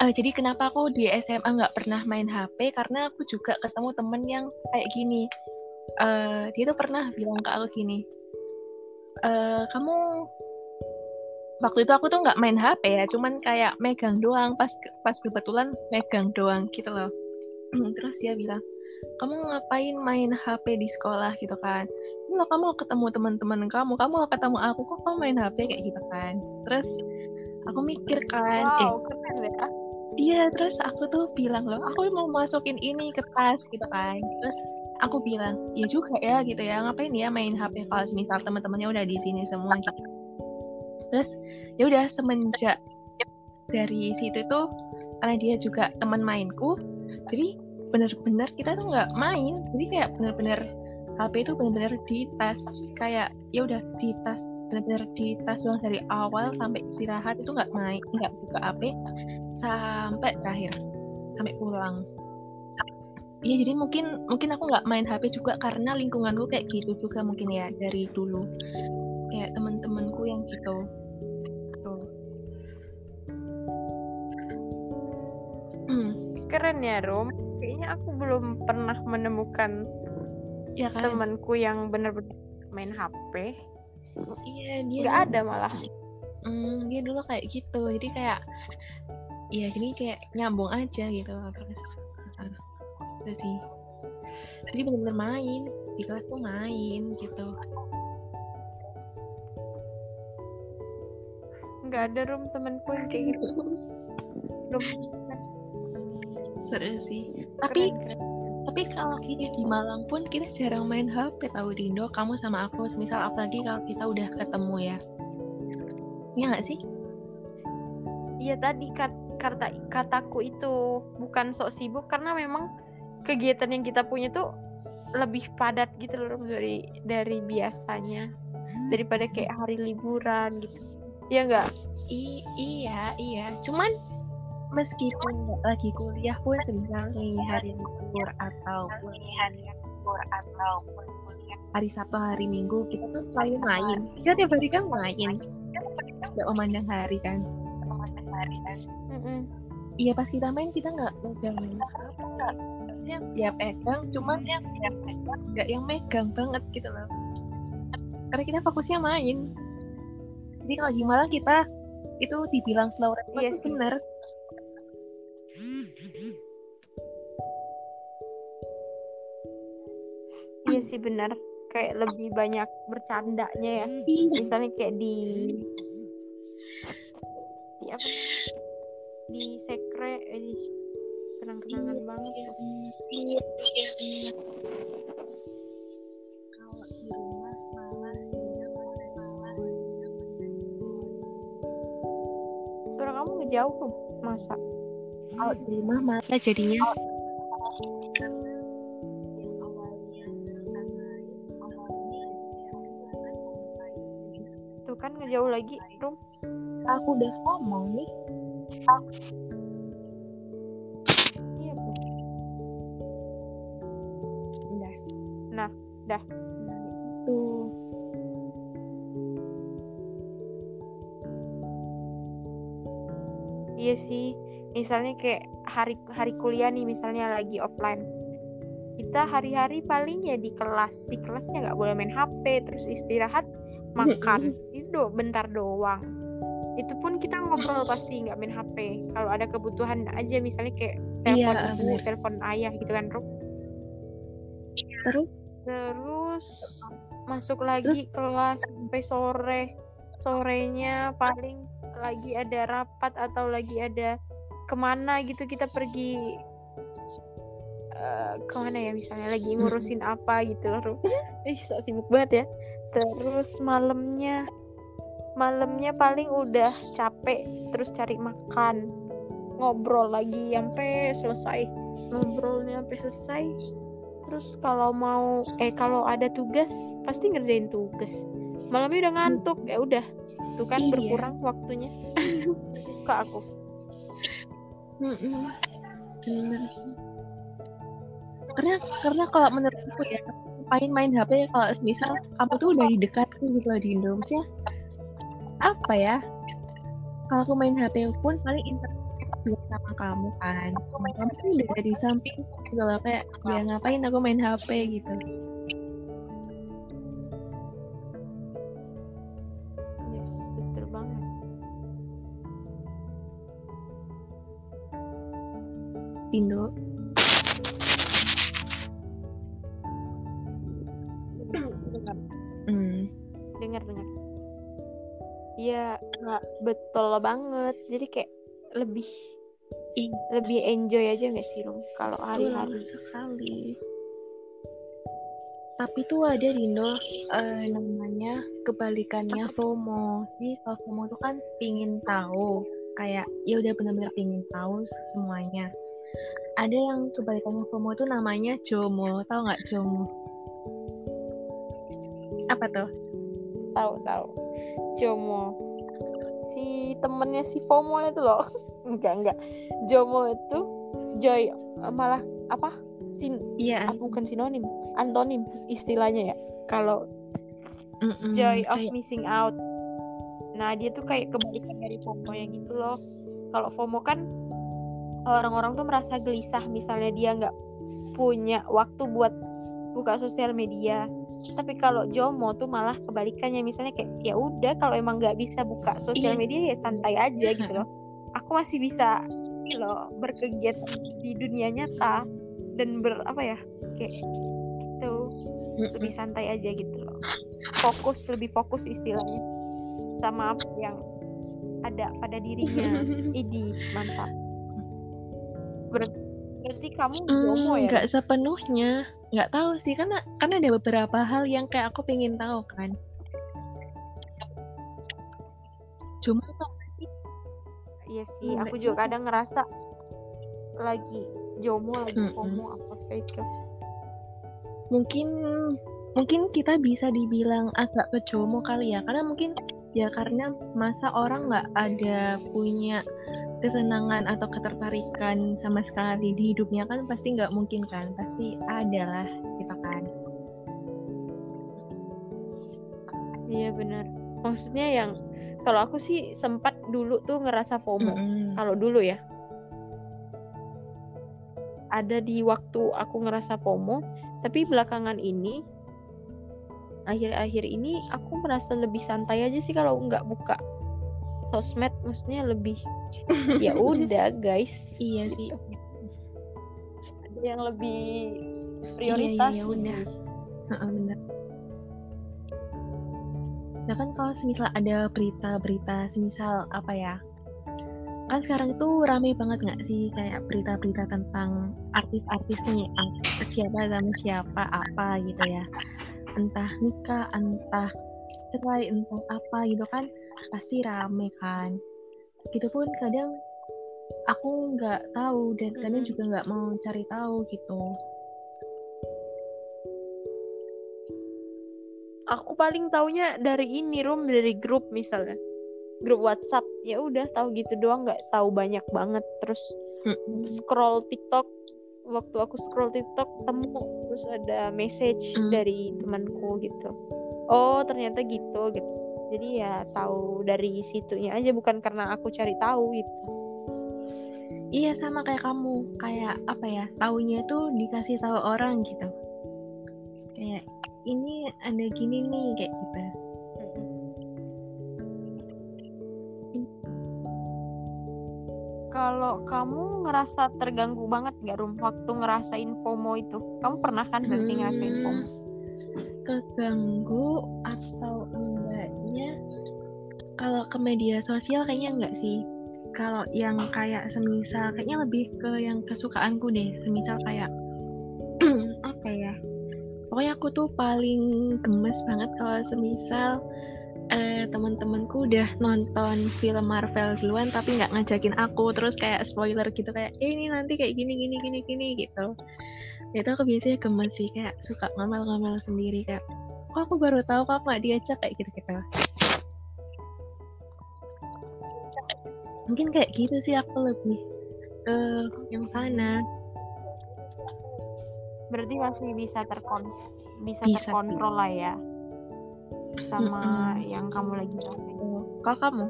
Eh, jadi kenapa aku di SMA nggak pernah main HP karena aku juga ketemu temen yang kayak gini. Eh, dia tuh pernah bilang ke aku gini. Eh, kamu waktu itu aku tuh nggak main HP ya, cuman kayak megang doang pas pas kebetulan megang doang gitu loh. Terus dia bilang kamu ngapain main HP di sekolah gitu kan loh kamu ketemu teman-teman kamu kamu ketemu aku kok kamu main HP kayak gitu kan terus aku mikir kan eh Wow keren ya. iya terus aku tuh bilang loh aku mau masukin ini ke tas gitu kan terus aku bilang ya juga ya gitu ya. Ngapain ya main HP kalau misal teman-temannya udah di sini semua gitu. Terus ya udah semenjak dari situ tuh karena dia juga teman mainku jadi bener-bener kita tuh nggak main. Jadi kayak bener-bener HP itu bener-bener di tas kayak ya udah di tas bener-bener di tas doang dari awal sampai istirahat itu nggak main nggak buka HP sampai terakhir sampai pulang Iya jadi mungkin mungkin aku nggak main HP juga karena lingkunganku kayak gitu juga mungkin ya dari dulu kayak teman-temanku yang gitu tuh hmm, Keren ya Rom. Kayaknya aku belum pernah menemukan ya kan temanku yang bener-bener main HP. iya dia Nggak ada malah. Hmm, dia dulu kayak gitu jadi kayak ya jadi kayak nyambung aja gitu terus uh, itu sih jadi bener-bener main di kelas tuh main gitu Nggak ada Rom temanku yang kayak gitu. Belum. seru sih tapi keren. tapi kalau kita di Malang pun kita jarang main HP tahu Dindo kamu sama aku misal apalagi kalau kita udah ketemu ya Iya nggak sih Iya tadi kat- kata kataku itu bukan sok sibuk karena memang kegiatan yang kita punya tuh lebih padat gitu loh dari dari biasanya. Daripada kayak hari liburan gitu. Iya enggak? I- iya iya. Cuman meskipun nggak lagi kuliah pun semisal nih hari libur atau hari libur atau hari Sabtu hari Minggu kita tuh selalu main. kita tiap hari kan main. Nggak memandang hari kan. Mm-mm. iya pas kita main kita nggak megang ya, ya pegang cuman ya nggak yang megang banget gitu loh karena kita fokusnya main jadi kalau di Malang kita itu dibilang slow respon Iya itu sih. bener Iya sih benar. Kayak lebih banyak bercandanya ya. iya Misalnya kayak di di apa? Di sekre, eh, di kenang-kenangan banget tuh. kalau di rumah malah dia masih malah Suara kamu ngejauh tuh, masa? kalau di rumah malah jadinya? Yang awalnya Tuh kan ngejauh lagi, Rum. aku udah ngomong nih. Iya, Iya sih. Misalnya kayak hari hari kuliah nih misalnya lagi offline. Kita hari-hari paling ya di kelas. Di kelasnya nggak boleh main HP, terus istirahat, makan. Itu do bentar doang. Itu pun kita ngobrol pasti nggak main HP. Kalau ada kebutuhan aja misalnya kayak telepon Iya, ibu, telepon ayah gitu kan, Rum. terus Terus masuk lagi kelas sampai sore. Sorenya paling lagi ada rapat atau lagi ada ke mana gitu kita pergi eh, ke mana ya misalnya lagi ngurusin apa gitu loh. Ih, sok sibuk banget ya. Terus malamnya malamnya paling udah capek terus cari makan ngobrol lagi sampai selesai ngobrolnya sampai selesai terus kalau mau eh kalau ada tugas pasti ngerjain tugas malamnya udah ngantuk ya udah tuh kan Iya. berkurang waktunya. Ke aku. Karena karena kalau menurutku ya main main HP kalau misal kamu tuh udah didekatkan gitu loh di Indo maksudnya apa ya? Kalau aku main HP pun paling internet juga sama kamu kan. Kamu kan udah di samping gitu loh kayak ya ngapain aku main HP gitu betul banget. Jadi kayak lebih Iya. lebih enjoy aja nggak sih Rum kalau hari-hari. sekali. Tapi tuh ada Rindo eh, namanya kebalikannya FOMO. Jadi kalau FOMO tuh kan pingin tahu, kayak ya udah benar-benar pingin tahu semuanya. Ada yang kebalikannya FOMO tuh namanya JOMO. Tahu nggak JOMO? Apa tuh? Tahu tahu. Jomo. Si temennya si FOMO itu loh. enggak enggak. Jomo itu joy eh, malah apa? Sin Iya. apa bukan sinonim, antonim istilahnya ya. Kalau joy of kayak- missing out. Nah, dia tuh kayak kebalikan dari FOMO yang gitu loh. Kalau FOMO kan orang-orang tuh merasa gelisah misalnya dia nggak punya waktu buat buka sosial media. Tapi kalau JOMO tuh malah kebalikannya misalnya kayak ya udah kalau emang nggak bisa buka sosial Iya. media ya santai aja gitu loh. Aku masih bisa ini loh berkegiatan di dunia nyata dan ber apa ya kayak gitu Mm-mm. lebih santai aja gitu loh fokus lebih fokus istilahnya sama apa yang ada pada dirinya idi mantap Ber- berarti kamu jomo Hmm, ya? nggak sepenuhnya. Nggak tahu sih karena karena ada beberapa hal yang kayak aku pengen tahu kan. Cuma tuh apa sih? Iya sih Nggak aku juga kadang ngerasa lagi jomo lagi Mm-mm. FOMO apa sih itu. Mungkin mungkin kita bisa dibilang agak kejomo kali ya. Karena mungkin ya karena masa orang nggak ada punya kesenangan atau ketertarikan sama sekali di hidupnya kan pasti nggak mungkin kan pasti ada lah gitu kan. Iya benar. Maksudnya yang kalau aku sih sempat dulu tuh ngerasa FOMO. Mm-mm. kalau dulu ya. Ada di waktu aku ngerasa FOMO tapi belakangan ini akhir-akhir ini aku merasa lebih santai aja sih kalau nggak buka sosmed. Maksudnya lebih ya udah guys. Iya sih. Ada yang lebih Iya, prioritas? iya, ya gitu. udah. Bener nah kan kalau semisal ada berita-berita semisal apa ya? Kan sekarang itu rame banget nggak sih kayak berita-berita tentang artis-artis nih? Siapa sama siapa apa gitu ya. Entah nikah entah cerai entah apa gitu kan pasti rame kan gitu pun kadang aku nggak tahu dan kadang Mm-mm. juga nggak mau cari tahu gitu. Aku paling taunya dari ini rum dari grup misalnya. Grup WhatsApp. Ya udah tahu gitu doang nggak tahu banyak banget. Terus Mm-mm. scroll TikTok. Waktu aku scroll TikTok temu terus ada message Hmm. dari temanku gitu. Oh ternyata gitu gitu jadi ya tahu dari situnya aja bukan karena aku cari tahu gitu Iya sama kayak kamu, kayak apa ya? Taunya tuh dikasih tahu orang gitu. Kayak ini ada gini nih kayak gitu. Kalau kamu ngerasa terganggu banget gak Rum waktu ngerasain FOMO itu? Kamu pernah kan berarti Hmm. ngerasain FOMO? Keganggu atau enggaknya? Kalau ke media sosial kayaknya enggak sih. Kalau yang kayak semisal kayaknya lebih ke yang kesukaanku deh. Semisal kayak apa ya? Pokoknya aku tuh paling gemes banget kalau semisal eh, teman-temanku udah nonton film Marvel duluan tapi nggak ngajakin aku terus kayak spoiler gitu kayak eh, ini nanti kayak gini gini gini gini gitu itu aku biasanya gemes sih kayak suka ngomel-ngomel sendiri kayak kok aku baru tahu kok aku nggak diajak kayak gitu gitu mungkin kayak gitu sih aku lebih ke yang sana Berarti masih bisa terkon bisa, Bisa, terkontrol lah ya sama Mm-mm. yang kamu lagi rasain. kalau kamu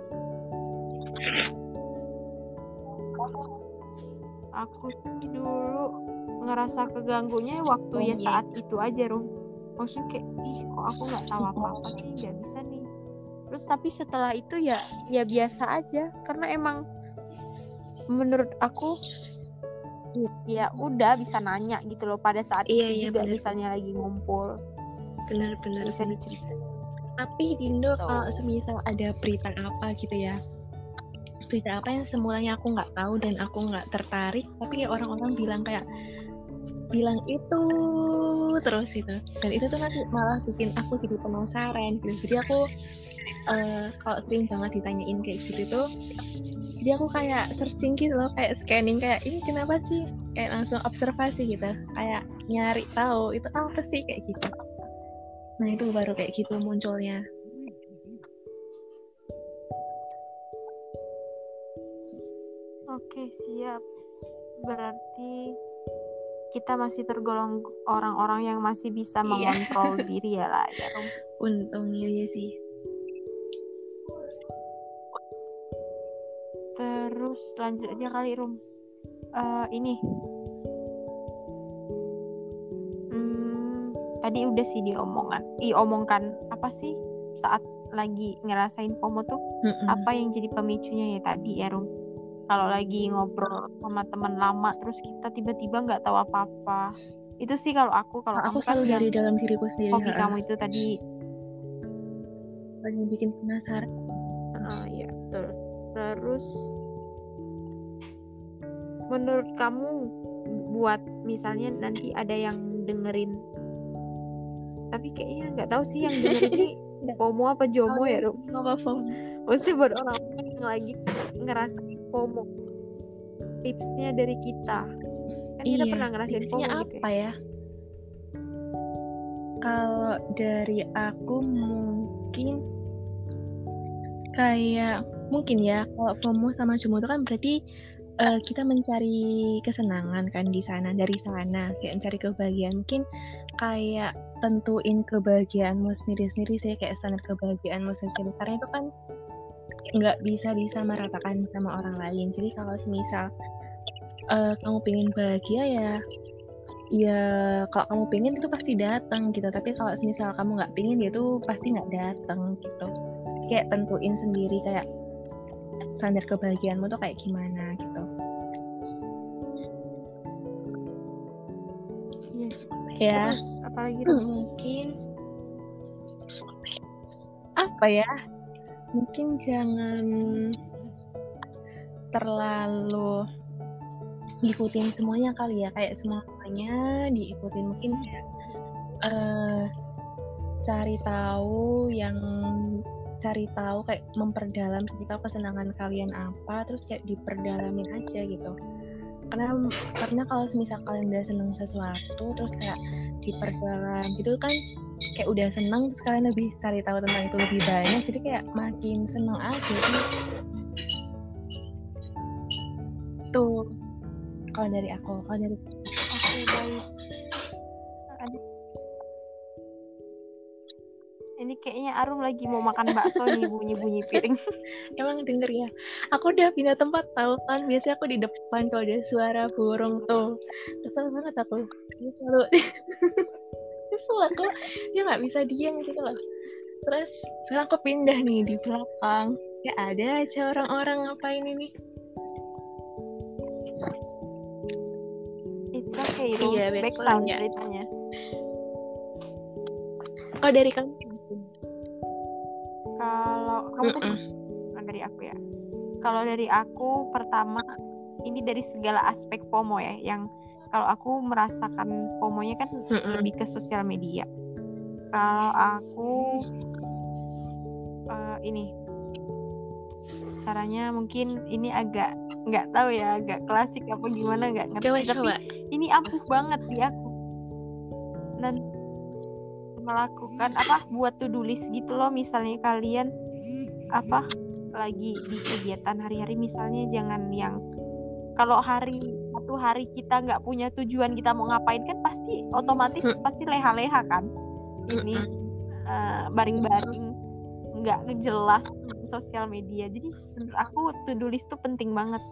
Aku sih dulu ngerasa keganggunya waktu Oh, ya saat itu aja Rum. Maksudnya kayak ih kok aku nggak tahu apa-apa sih nggak bisa nih. Terus tapi setelah itu ya ya biasa aja karena emang menurut aku ya udah bisa nanya gitu loh pada saat Iya, itu iya, juga bener. misalnya lagi ngumpul benar-benar bisa diceritain. Tapi Dindo Gitu. kalau semisal ada berita apa gitu ya berita apa yang semulanya aku nggak tahu dan aku nggak tertarik tapi kayak orang-orang bilang kayak bilang itu terus gitu. Dan itu tuh nanti malah bikin aku jadi penasaran gitu. Jadi aku eh, kalau sering banget ditanyain kayak gitu tuh jadi aku kayak searching gitu loh kayak scanning kayak ini kenapa sih? Kayak langsung observasi gitu. Kayak nyari tahu itu apa sih kayak gitu. Nah itu baru kayak gitu munculnya. Oke, siap. Berarti kita masih tergolong orang-orang yang masih bisa Iya. mengontrol diri ya lah ya Rum. untungnya ya sih Terus lanjut aja kali Rum. Eh, ini. Hmm, tadi udah sih diomongan. Diomongkan apa sih saat lagi ngerasain FOMO tuh? Mm-mm. Apa yang jadi pemicunya ya tadi ya Rum? Kalau lagi ngobrol sama teman lama terus kita tiba-tiba nggak tahu apa-apa. Itu sih kalau aku, kalau aku kamu kan selalu yang dari dalam diriku sendiri hobi ha-ha. kamu itu tadi yang bikin penasaran Ah, ya betul. Terus menurut kamu buat misalnya nanti ada yang dengerin tapi kayaknya nggak tahu sih yang dengerin ini FOMO apa JOMO ya Rum? nggak apa-apa Maksudnya buat orang yang lagi ngerasa FOMO tipsnya dari kita. Kan kita Iya, pernah ngerasain tipsnya FOMO gitu apa ya. ya? Kalau dari aku mungkin kayak mungkin ya kalau FOMO sama JOMO itu kan berarti uh, kita mencari kesenangan kan di sana dari sana kayak mencari kebahagiaan. Mungkin kayak tentuin kebahagiaanmu sendiri-sendiri sih kayak standar kebahagiaanmu sendiri karena itu kan nggak bisa bisa meratakan sama orang lain. Jadi kalau misal uh, kamu pengen bahagia ya ya kalau kamu pengen itu pasti datang gitu. Tapi kalau misal kamu nggak pengen ya itu pasti nggak datang gitu. Kayak tentuin sendiri kayak standar kebahagiaanmu tuh kayak gimana gitu. Yes. ya. Terus, apalagi mungkin apa ya mungkin jangan terlalu ngikutin semuanya kali ya kayak semuanya diikutin. Mungkin kayak uh, cari tahu yang cari tahu kayak memperdalam cari tahu kesenangan kalian apa terus kayak diperdalamin aja gitu. Karena karena kalau misal kalian udah seneng sesuatu terus kayak diperdalam gitu kan kayak udah seneng terus kalian lebih cari tahu tentang itu lebih banyak. Jadi kayak makin seneng aja sih. Tuh kalau dari aku kalau dari oke baik ini kayaknya Arum lagi mau makan bakso nih bunyi-bunyi piring. Emang denger ya. Aku udah pindah tempat tahu kan. Biasanya aku di depan kalau ada suara burung tuh. Kesel banget aku. Dia selalu kesel aku. Dia nggak bisa diam gitu loh. Terus sekarang aku pindah nih di belakang. Ya ada aja orang-orang ngapain ini. It's okay. Iya, back sound ya. ceritanya. Oh dari kamu kamu mm -mm. dari aku ya kalau dari aku pertama ini dari segala aspek FOMO ya yang kalau aku merasakan FOMO-nya kan mm -mm. lebih ke sosial media kalau aku uh, ini caranya mungkin ini agak nggak tahu ya agak klasik apa gimana nggak ngerti coba, tapi coba. ini ampuh banget di aku dan melakukan apa buat to do list gitu loh misalnya kalian apa lagi di kegiatan hari-hari misalnya jangan yang kalau hari satu hari kita nggak punya tujuan kita mau ngapain kan pasti otomatis hmm. pasti leha-leha kan. Ini uh, baring-baring nggak jelas sosial media. Jadi menurut aku to do list tuh penting banget.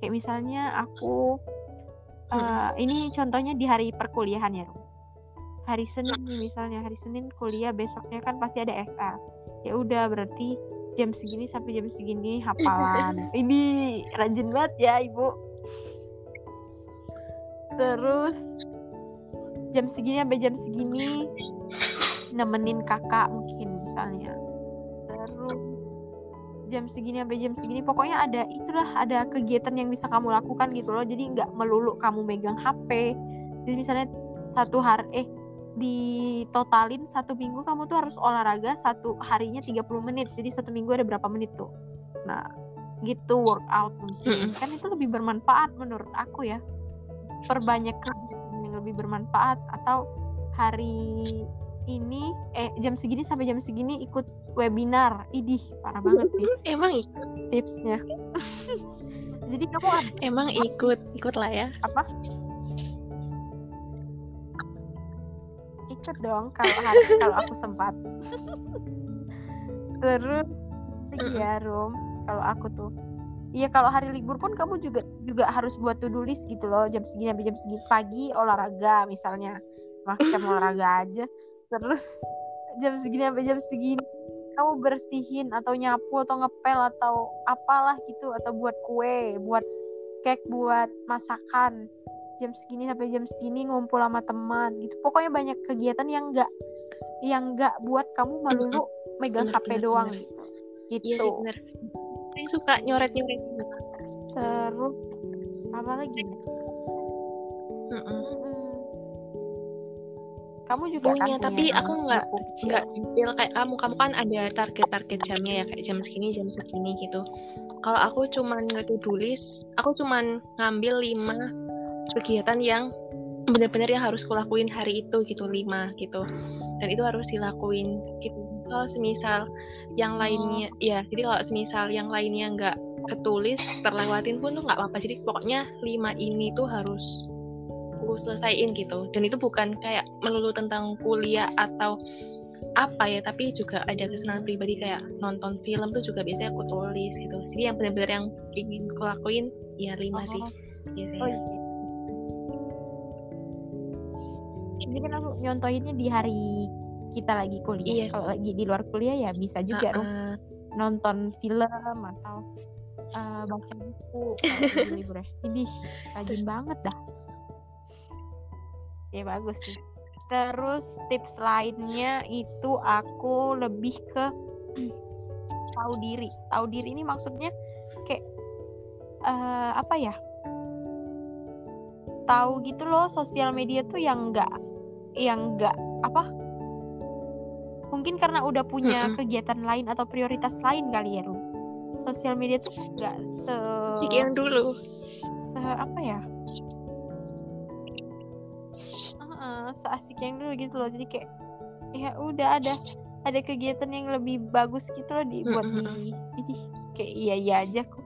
Kayak misalnya aku uh, ini contohnya di hari perkuliahan ya hari Senin misalnya hari Senin kuliah besoknya kan pasti ada SL ya udah berarti jam segini sampai jam segini hafalan. Ini rajin banget ya ibu. Terus jam segini sampai jam segini nemenin kakak mungkin misalnya. Terus jam segini sampai jam segini pokoknya ada itulah ada kegiatan yang bisa kamu lakukan gitu loh. Jadi nggak melulu kamu megang HP jadi misalnya satu hari eh di totalin satu minggu kamu tuh harus olahraga satu harinya 30 menit. Jadi satu minggu ada berapa menit tuh? Nah gitu workout mungkin. Kan itu lebih bermanfaat menurut aku ya. Perbanyak yang lebih bermanfaat. Atau hari ini eh jam segini sampai jam segini ikut webinar. Idih parah banget sih. Emang ikut? Tipsnya. Jadi kamu emang ikut ikut? Lah ya. Apa ikut dong kalau hari kalau aku sempat. Terus iya Rum kalau aku tuh. Iya kalau hari libur pun kamu juga juga harus buat to do list gitu loh jam segini sampai jam segini pagi olahraga misalnya. Macam olahraga aja. Terus jam segini sampai jam segini kamu bersihin atau nyapu atau ngepel atau apalah gitu atau buat kue buat cake buat masakan jam segini sampai jam segini ngumpul sama teman gitu. Pokoknya banyak kegiatan yang enggak yang enggak buat kamu melulu megang bener, HP bener, doang. bener. gitu. iya sih, bener. saya suka nyoret nyoret terus apa lagi? Mm -mm. kamu juga punya kan tapi punya aku nggak nggak detail kayak kamu. Kamu kan ada target-target jamnya ya kayak jam segini jam segini gitu. Kalau aku cuman ngetulis aku cuman ngambil lima kegiatan yang benar-benar yang harus kulakuin hari itu gitu lima gitu. Dan itu harus dilakuin. Gitu. Kalau semisal yang lainnya ya jadi kalau semisal yang lainnya nggak ketulis terlewatin pun tuh nggak apa-apa. Jadi pokoknya lima ini tuh harus aku selesaiin gitu. Dan itu bukan kayak melulu tentang kuliah atau apa ya tapi juga ada kesenangan pribadi kayak nonton film tuh juga biasanya aku tulis gitu. Jadi yang benar-benar yang ingin aku lakuin ya lima sih. Oh. biasanya Oh, iya. Ini kan aku nyontohinnya di hari kita lagi kuliah. Iya. Kalau lagi di luar kuliah ya bisa juga. Ah, ah. nonton film atau eh, baca buku kalau libur ya. Ini rajin banget dah. Ya bagus sih. Terus tips lainnya itu aku lebih ke tahu diri. Tahu diri ini maksudnya kayak eh, apa ya? Tahu gitu loh sosial media tuh yang enggak yang enggak apa? Mungkin karena udah punya Mm-mm. kegiatan lain atau prioritas lain kali ya, Rum. Sosial media tuh enggak se yang dulu se apa ya seasik yang dulu gitu loh jadi kayak ya udah ada ada kegiatan yang lebih bagus gitu loh dibuat di ini kayak iya iya aja kok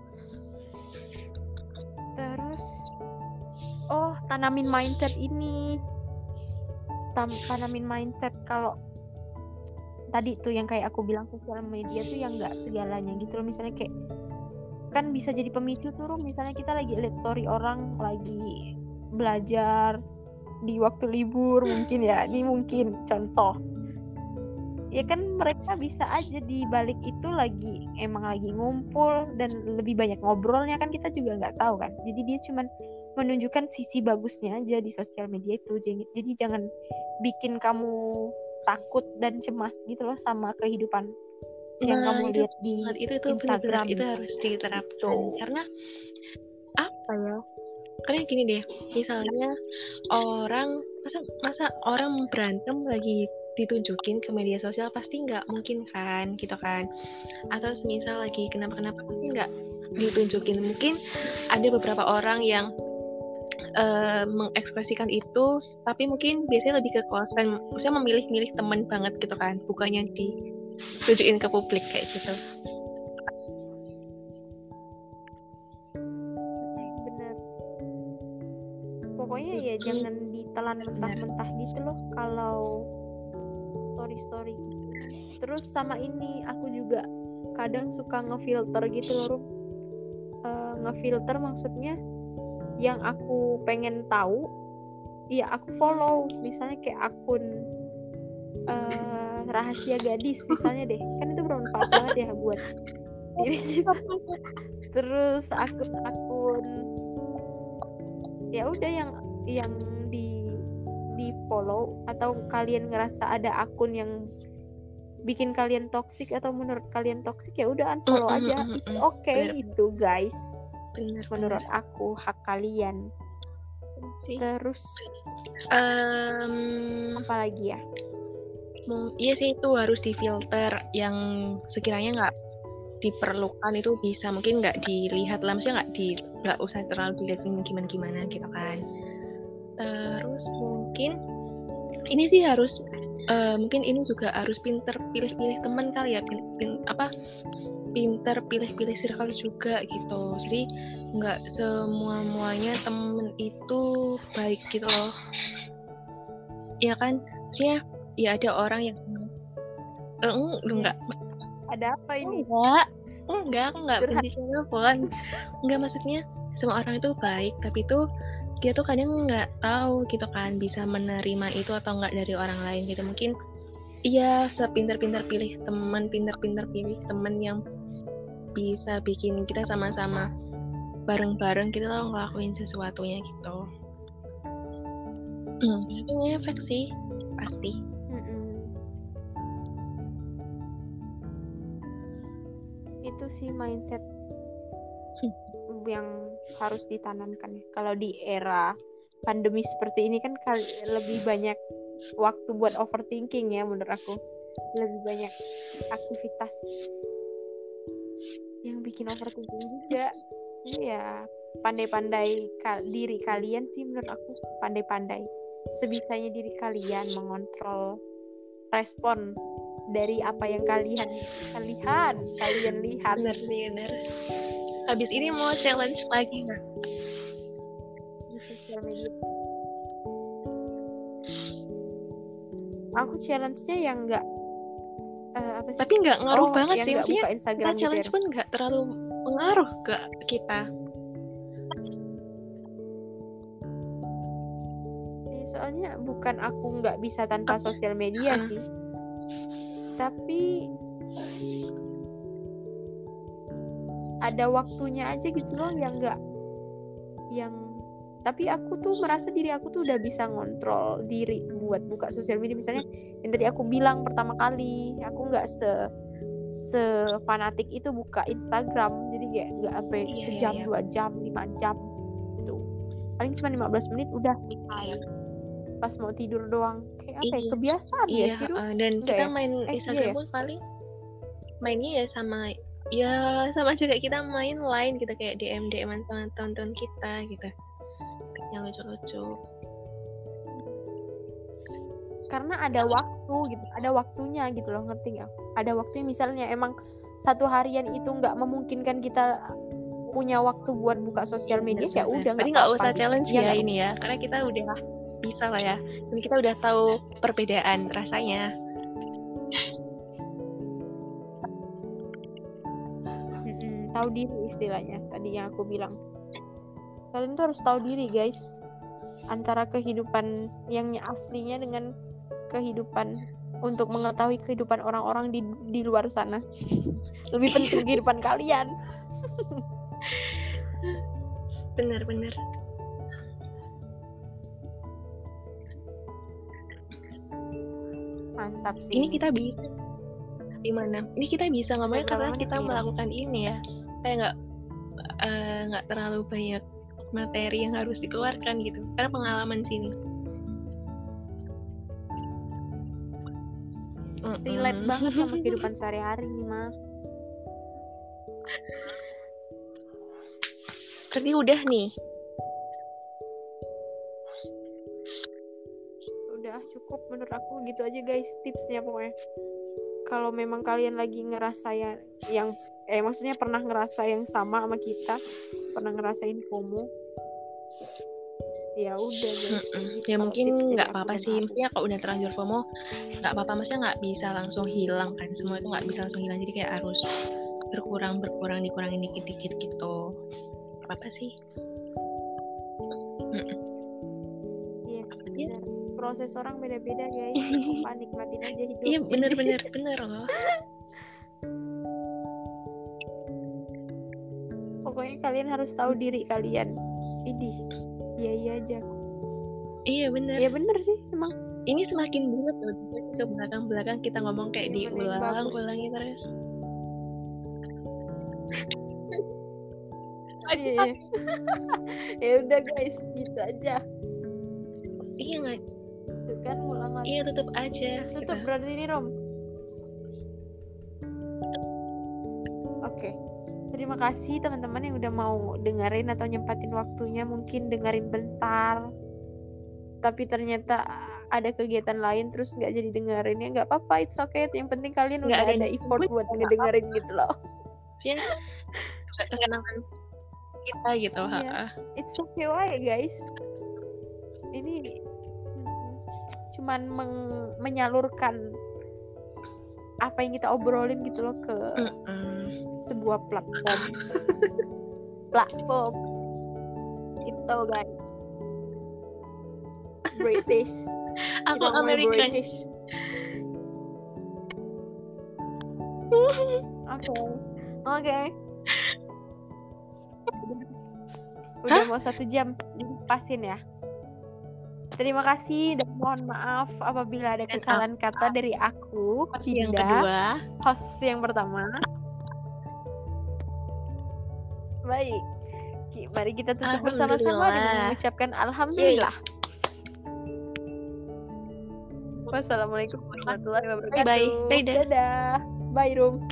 terus oh tanamin mindset ini Tam- tanamin mindset kalau tadi tuh yang kayak aku bilang sosial media tuh yang nggak segalanya gitu loh. Misalnya kayak kan bisa jadi pemicu tuh Rum. misalnya kita lagi lihat story orang lagi belajar di waktu libur mungkin ya ini mungkin contoh. Ya kan mereka bisa aja di balik itu lagi emang lagi ngumpul dan lebih banyak ngobrolnya kan kita juga nggak tahu kan. Jadi dia cuman menunjukkan sisi bagusnya aja di sosial media itu. Jadi, jadi jangan bikin kamu takut dan cemas gitu loh sama kehidupan yang Nah, kamu itu lihat di itu tuh Instagram itu harus diterapkan. Tuh. karena apa ya? Karena gini deh misalnya orang masa masa orang berantem lagi ditunjukin ke media sosial pasti nggak mungkin kan gitu kan? Atau misal lagi kenapa-kenapa pasti nggak ditunjukin. Mungkin ada beberapa orang yang eh, mengekspresikan itu tapi mungkin biasanya lebih ke close friend. Maksudnya memilih-milih teman banget gitu kan bukannya ditunjukin ke publik kayak gitu. Bener. Pokoknya ya jangan ditelan mentah-mentah gitu loh kalau story story terus sama ini aku juga kadang suka ngefilter gitu loh. Eh, ngefilter maksudnya yang aku pengen tahu ya aku follow. Misalnya kayak akun eh, rahasia gadis misalnya deh. Kan itu bermanfaat banget ya buat diri kita terus akun-akun ya udah yang yang di di follow atau kalian ngerasa ada akun yang bikin kalian toxic atau menurut kalian toxic ya udah unfollow aja. it's okay itu guys bener menurut aku hak kalian. Sih. Terus Em, apa lagi ya? iya sih itu harus difilter yang sekiranya nggak diperlukan itu bisa mungkin nggak dilihat lah maksudnya nggak di nggak usah terlalu dilihatin gimana gimana gitu kan. Terus mungkin ini sih harus eh, mungkin ini juga harus pinter pilih-pilih teman kali ya pin, pin- apa pinter pilih-pilih circle juga gitu. Jadi nggak semua muanya temen itu baik gitu loh. Ya kan? Maksudnya ya ada orang yang Eh, eng- enggak Yes. ada apa ini? Enggak. Enggak aku enggak Curhat. benci siapa pun enggak maksudnya semua orang itu baik tapi tuh dia tuh kadang nggak tahu gitu kan bisa menerima itu atau enggak dari orang lain gitu. Mungkin iya sepinter-pinter pilih teman pinter-pinter pilih teman yang bisa bikin kita sama-sama bareng-bareng kita tuh ngelakuin sesuatunya gitu hmm, itu ngefek sih pasti Mm-mm. itu sih mindset yang harus ditanamkan ya. Kalau di era pandemi seperti ini kan kali lebih banyak waktu buat overthinking ya menurut aku. Lebih banyak aktivitas yang bikin overthinking juga. Ini ya pandai-pandai ka- diri kalian sih menurut aku pandai-pandai. Sebisanya diri kalian mengontrol respon dari apa yang kalian kalian kalian lihat. Bener sih bener habis ini mau challenge lagi nggak? Aku challenge-nya yang enggak eh, apa sih? Tapi nggak ngaruh Oh, banget sih maksudnya buka Instagram kita gitu challenge ya. pun nggak terlalu pengaruh ke kita. Eh, soalnya bukan aku nggak bisa tanpa sosial media sih. Tapi ada waktunya aja gitu loh yang nggak yang tapi aku tuh merasa diri aku tuh udah bisa ngontrol diri buat buka sosial media misalnya yang tadi aku bilang pertama kali aku nggak se se fanatik itu buka Instagram jadi kayak nggak sampai Iya, iya, sejam iya. dua jam lima jam tuh paling cuma 15 menit udah pas mau tidur doang kayak apa ya Iya. kebiasaan ya iya sih Ru? uh, dan Enggak kita ya? main Eh, Instagram iya ya? pun paling mainnya ya sama ya sama juga kita main lain gitu kayak DM DM sama tonton kita gitu yang lucu-lucu karena ada waktu gitu ada waktunya gitu loh ngerti nggak? Ada waktunya misalnya emang satu harian itu nggak memungkinkan kita punya waktu buat buka sosial media ya udah nggak nggak usah gitu. challenge Iya ya nggak? ini ya karena kita udah bisa lah ya. Dan kita udah tahu perbedaan rasanya. Mm-mm, tahu diri istilahnya tadi yang aku bilang. Kalian tuh harus tahu diri guys. Antara kehidupan yang aslinya dengan kehidupan untuk mengetahui kehidupan orang-orang di di luar sana. Lebih penting kehidupan kalian. Bener-bener mantap sih. Ini kita bisa. Gimana ini kita bisa ngomongnya karena kita iya. melakukan ini ya. Kayak nggak eh, nggak terlalu banyak materi yang harus dikeluarkan gitu. Karena pengalaman sini relate Mm-mm. banget sama kehidupan sehari-hari nih mah berarti udah nih. Udah cukup menurut aku gitu aja guys tipsnya pokoknya. Kalau memang kalian lagi ngerasa ya yang eh maksudnya pernah ngerasa yang sama sama kita pernah ngerasain FOMO ya udah guys gitu. ya mungkin nggak apa-apa sih. maksudnya kalau udah terlanjur FOMO nggak apa-apa. Maksudnya nggak bisa langsung hilang kan. Semua itu nggak bisa langsung hilang. Jadi kayak harus berkurang berkurang dikurangin dikit-dikit gitu. Apa apa sih. Iya, Iya. benar. proses orang beda-beda guys. Apa-apa nikmatin aja hidup. Iya bener-bener bener loh. Pokoknya kalian harus tahu diri kalian. Idih iya iya aja. Iya bener. Ya bener sih emang. Ini semakin bulat loh ke belakang belakang kita ngomong kayak Iya, bener, diulang bagus. ulangi terus. Iya iya. ya udah guys gitu aja. Iya nggak? Kan ngulang lagi. Iya tutup aja. Tutup gitu. berarti ini rom oke. Terima kasih teman-teman yang udah mau dengerin atau nyempatin waktunya mungkin dengerin bentar. Tapi ternyata ada kegiatan lain terus nggak jadi dengerin. Ya nggak apa-apa it's okay. Yang penting kalian Nggak udah ada effort buat ngedengerin gitu loh. Ya. Kesenangan kita gitu Iya. ha-ha. it's okay wae guys? Ini cuman meng- menyalurkan apa yang kita obrolin gitu loh ke Mm-mm. Sebuah platform. Platform. Itu guys. British. Aku American. British. Oke. Oke. Udah mau satu jam dipasin ya. Terima kasih dan mohon maaf apabila ada kesalahan kata dari aku, Host yang kedua. Host yang pertama. Baik, mari kita tutup bersama-sama dengan mengucapkan alhamdulillah. Wassalamualaikum warahmatullahi wabarakatuh. Bye-bye. Dadah. Dadah. Bye, Rum.